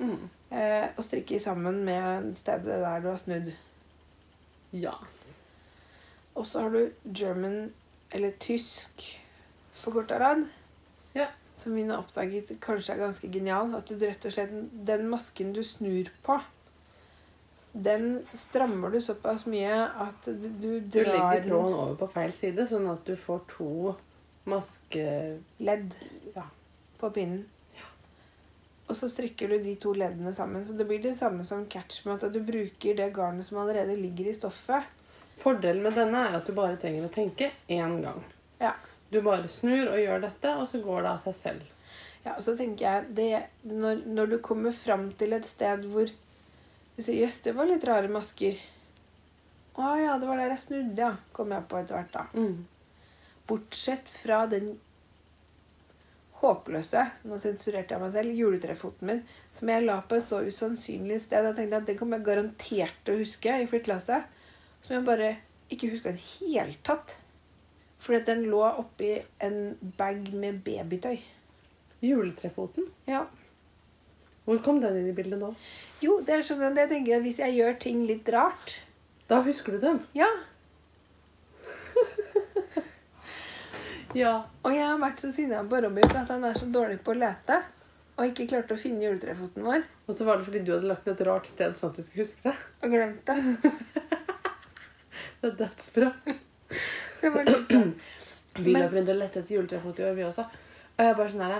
Mm. Eh, og strikker sammen med stedet der du har snudd. Yes. Og så har du German, eller tysk, forkorta rad. Ja. Som vi nå oppdaget kanskje er ganske genial. At du rett og slett Den masken du snur på, den strammer du såpass mye at du, du Du legger tråden over på feil side, sånn at du får to maskeledd Ja. på pinnen. Og så strikker du de to leddene sammen. Så det blir det samme som catch med at du bruker det garnet som allerede ligger i stoffet. Fordelen med denne er at du bare trenger å tenke én gang. Ja. Du bare snur og gjør dette, og så går det av seg selv. Ja, så tenker jeg det, når, når du kommer fram til et sted hvor du sier 'jøss, det var litt rare masker'. 'Å ja, det var der jeg snudde', ja. Kom jeg på etter hvert, da. Mm. Bortsett fra den håpløse nå sensurerte jeg meg selv, juletrefoten min, som jeg la på et så usannsynlig sted. Jeg tenkte at den kommer jeg garantert til å huske i flyttelasset. Som jeg bare ikke huska i det hele tatt. Fordi at den lå oppi en bag med babytøy. Juletrefoten. Ja. Hvor kom den inn i bildet nå? Jo, det er sånn at jeg tenker at hvis jeg gjør ting litt rart Da husker du dem. Ja. Ja. Og jeg har vært så sinna på Robby for at han er så dårlig på å lete. Og ikke klarte å finne juletrefoten vår. Og så var det fordi du hadde lagt det et rart sted sånn at du skulle huske det. Og glemt det. Det er dødsbra. Det var litt. Vi løp rundt og lette etter juletrefot i år, vi også. Og jeg bare sånn her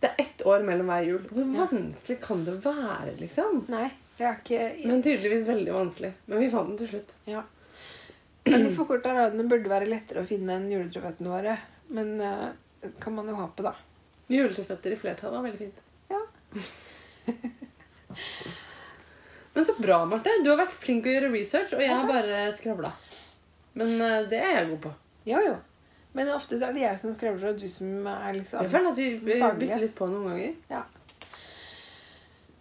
Det er ett år mellom hver jul. Hvor Ja. vanskelig kan det være, liksom? Nei, det er ikke Men tydeligvis veldig vanskelig. Men vi fant den til slutt. Ja. Men de forkorta radene burde være lettere å finne enn juletreføttene våre. Men uh, kan man jo ha på, da. Juletreføtter i flertall var veldig fint. Ja. Men så bra, Marte. Du har vært flink til å gjøre research, og jeg har bare skravla. Men uh, det er jeg god på. Jo, jo. Men ofte så er det jeg som skravler, og du som er liksom Jeg føler at vi, vi bytter litt på noen ganger.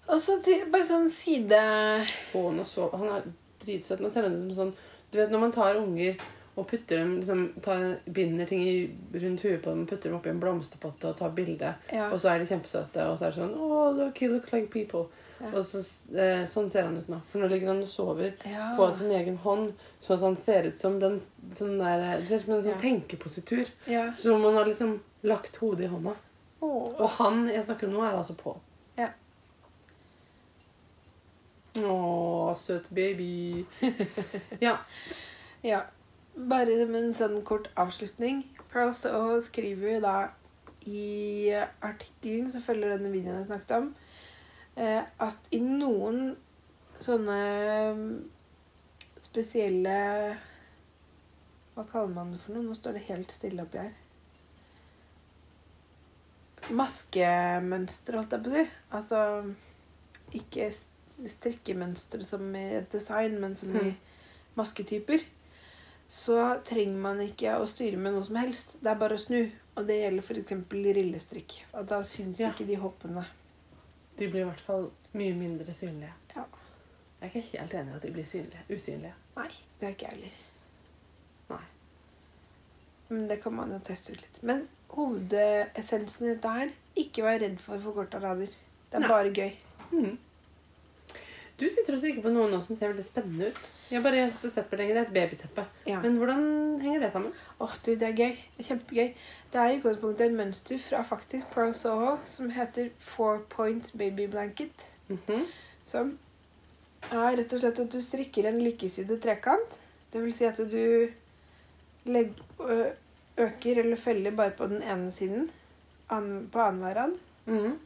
Og så til bare sånn side Å, nå så, Han er dritsøt. Nå ser han ut som sånn Du vet når man tar unger og putter dem, liksom, tar, binder ting i, rundt huet på dem putter dem oppi en blomsterpotte og tar bilde, Ja. og så er de kjempesøte, og så er det sånn Oh, look, he looks like people. Ja. Og så, eh, sånn ser han ut nå. For nå ligger han og sover ja. på sin egen hånd, sånn at han ser ut som den sånn der, Det ser ut som en sånn tenkepositur. ja. Som om han har liksom lagt hodet i hånda. Åh. Og han jeg snakker om nå, er altså Pål. Ja. Å, søt baby. ja. Ja. Bare som en sånn kort avslutning. Pearl Soho skriver jo da i artikkelen som følger denne videoen jeg snakket om, eh, at i noen sånne mm, spesielle Hva kaller man det for noe? Nå står det helt stille oppi her. Maskemønster, holdt jeg på å si. Altså ikke s- strikkemønster som i design, men som i Mm. masketyper, så trenger man ikke å styre med noe som helst. Det er bare å snu. Og det gjelder f.eks. rillestrikk. At da syns Ja. ikke de hoppene. De blir i hvert fall mye mindre synlige. Ja. Jeg er ikke helt enig i at de blir synlige. usynlige. Nei, det er ikke jeg heller. Nei. Men det kan man jo teste ut litt. Men hovedessensen i dette her ikke vær redd for forkorta rader. Det er Nei. bare gøy. Mhm. Du sitter og strikker på noe nå som ser veldig spennende ut. Jeg har bare og sett på lenger. Det er et babyteppe. Ja. Men hvordan henger det sammen? Åh, du, det er gøy. Det er kjempegøy. Det er i utgangspunktet et mønster fra faktisk Pearl Soho som heter Four Point Baby Blanket. Mhm. Som er rett og slett at du strikker en likesidet trekant. Det vil si at du legger, øker eller feller bare på den ene siden på annenhver rad. Mhm.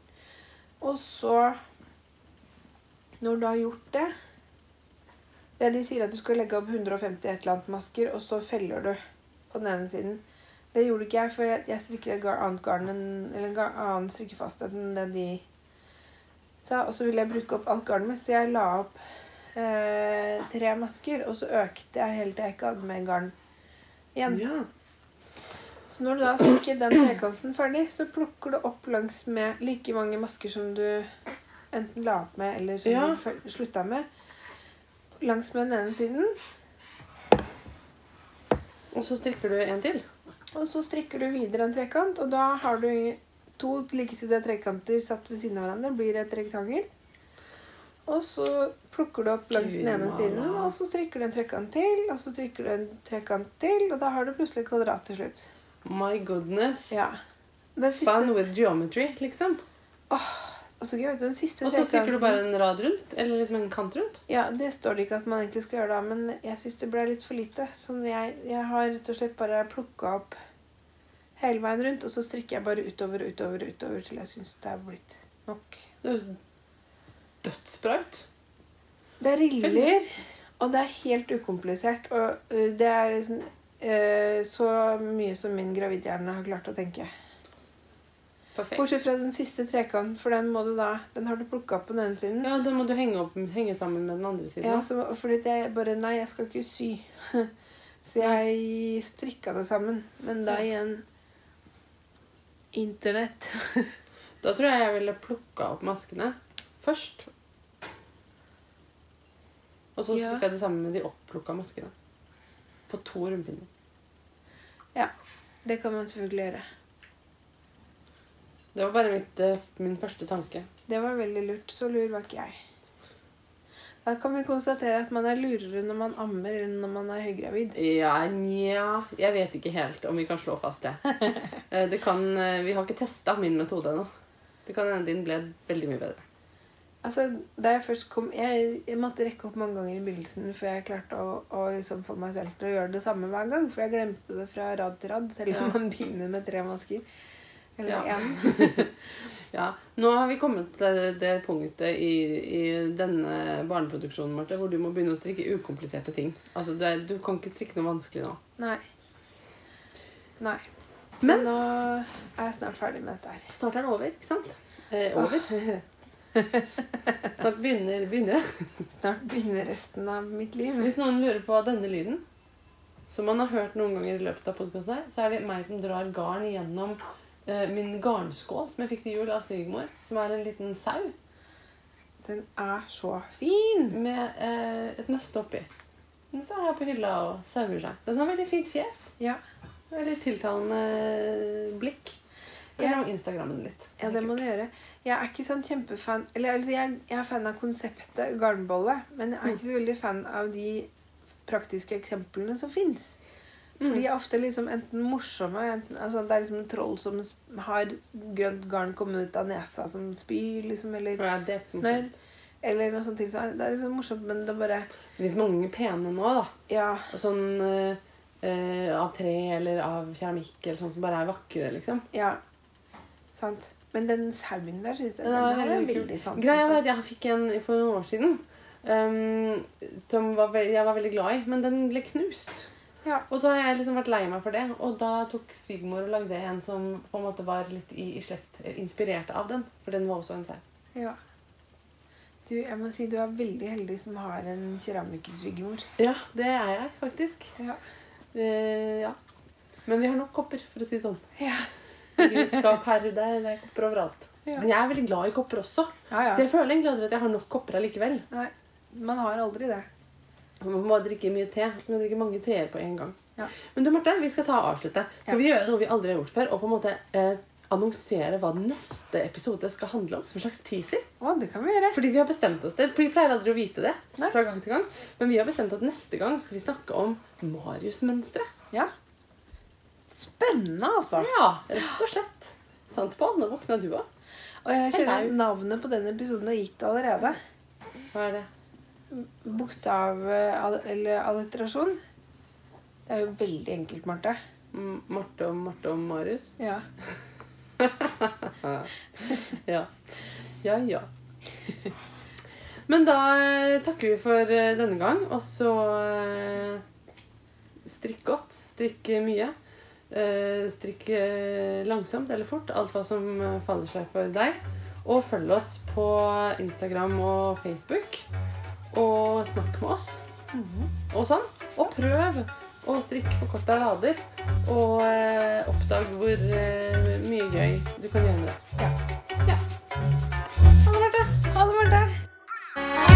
Og så, når du har gjort det det De sier at du skal legge opp 150 et eller annet masker, og så feller du på den ene siden. Det gjorde ikke jeg, for jeg, strikker et annet garn eller en annen strikkefasthet enn det de sa. Og så ville jeg bruke opp alt garnet mitt, så jeg la opp eh, tre masker, og så økte jeg helt til jeg ikke hadde mer garn igjen. Ja. Så når du da strikker den trekanten ferdig, så plukker du opp langs med like mange masker som du enten la opp med, eller som Ja. du slutta med. Langs med den ene siden. Og så strikker du en til. Og så strikker du videre en trekant, og da har du to likesidige trekanter satt ved siden av hverandre. blir et rektangel. Og så plukker du opp langs den ene siden, og så strikker du en trekant til, og så strikker du en trekant til, og da har du plutselig kvadrat til slutt. My goodness. Ja. Fun with geometry, liksom. og så gøy, den siste Og så strikker du bare en rad rundt? Eller liksom en kant rundt? Ja, det står det ikke at man egentlig skal gjøre da, men jeg syns det ble litt for lite. Så jeg, jeg har rett og slett bare plukka opp hele veien rundt, og så strikker jeg bare utover og utover utover til jeg syns det er blitt nok. Det høres dødsbra ut. Det er riller, og det er helt ukomplisert. Og det er liksom, ø, så mye som min gravidhjerne har klart å tenke. Perfekt. Bortsett fra den siste trekanten, for den må du da Den har du plukka opp på den ene siden. Ja, Den må du henge, opp, henge sammen med den andre siden. Ja, så, fordi jeg bare Nei, jeg skal ikke sy. Så jeg strikka det sammen. Men da igjen Internett. Da tror jeg jeg ville plukka opp maskene først. Og så Ja. strikka jeg det sammen med de oppplukka maskene. På to rundpinner. Det kan man selvfølgelig gjøre. Det var bare mitt, eh, min første tanke. Det var veldig lurt. Så lur var ikke jeg. Da kan vi konstatere at man er lurere når man ammer enn når man er høygravid. Ja, nja Jeg vet ikke helt om vi kan slå fast det. Eh, det kan, eh, vi har ikke testa min metode ennå. Det kan hende din ble veldig mye bedre. Altså, da jeg først kom Jeg, jeg måtte rekke opp mange ganger i begynnelsen før jeg klarte å, å liksom få meg selv til å gjøre det samme hver gang. For jeg glemte det fra rad til rad, selv om Ja. man begynner med tre masker. Eller Ja. én. Ja, Nå har vi kommet til det punktet i, i denne barneproduksjonen Marte, hvor du må begynne å strikke ukompliserte ting. Altså, du, er, du kan ikke strikke noe vanskelig nå. Nei. Nei. Men- Men nå er jeg snart ferdig med dette her. Snart er det over, ikke sant? Eh, over. Snart begynner, begynner det. Snart begynner resten av mitt liv. Hvis noen lurer på denne lyden, som man har hørt noen ganger i løpet av podkasten så er det meg som drar garn gjennom min garnskål som jeg fikk til jul av svigermor, som er en liten sau Den er så fin! med eh, et nøste oppi. Den står her på hylla og sauer seg. Den har veldig fint fjes. Ja, Veldig tiltalende blikk. Jeg må Instagramme den litt. ja det må du gjøre. Jeg er ikke sånn kjempefan Eller altså, jeg, jeg er fan av konseptet garnbolle, men jeg er ikke så veldig fan av de praktiske eksemplene som fins. For Mm. de er ofte liksom enten morsomme enten, altså Det er liksom en troll som har grønt garn kommet ut av nesa som spyr, liksom, eller, Ja, det Snørr. eller noe sånt. Så Det er liksom morsomt, men det er bare Det mange pene nå, da. Ja. Sånn eh, av tre eller av keramikk eller sånn som bare er vakre, liksom. ja. Sant. Men den sauen der syns jeg Den den er veldig veldig sansen Greia var at jeg fikk en for noen år siden um, som var jeg var veldig glad i, men den ble knust. Ja. Og så har jeg liksom vært lei meg for det, og da tok svigermor og lagde en som på en måte var litt i, i slekt eh, inspirert av den, for den var også en sau. Ja. Du, jeg må si du er veldig heldig som har en keramikersvigermor. Ja, det er jeg faktisk. Ja. Eh, ja. Men vi har nok kopper, for å si det sånn. Ja. Skap her, der, det er kopper overalt. Ja. Men jeg er veldig glad i kopper også. ja, Så jeg føler egentlig aldri at jeg har nok kopper allikevel. Nei, man har aldri det. Man må drikke mye te. Man må drikke mange teer på en gang. Ja. Men du, Marte, vi skal ta og avslutte. Skal Ja. vi gjøre noe vi aldri har gjort før, og på en måte eh, annonsere hva neste episode skal handle om? Som en slags teaser? Å, det kan vi gjøre. Fordi vi har bestemt oss det. For vi pleier aldri å vite det Nei. fra gang til gang. Men vi har bestemt at neste gang skal vi snakke om Marius-mønstre. Ja. Spennende, altså. Ja, rett og slett. Sant, Pål? Nå våkna du òg. Og jeg kjenner navnet på den episoden er gitt allerede. Hva er det? Bokstav eller alliterasjon. Det er jo veldig enkelt, Marte. Marte og Marte og Marius? Ja. Ja. Ja, ja. Men da eh, takker vi for eh, denne gang, og så eh, strikk godt. Strikk mye. Strikk langsomt eller fort. Alt hva som faller seg for deg. Og følg oss på Instagram og Facebook og snakk med oss. Mm. Og sånn. Og prøv å strikke på korta lader, Og eh, oppdag hvor eh, mye gøy du kan gjøre med det. Ja. ja. Ha det, Marte. Ha det, Marte.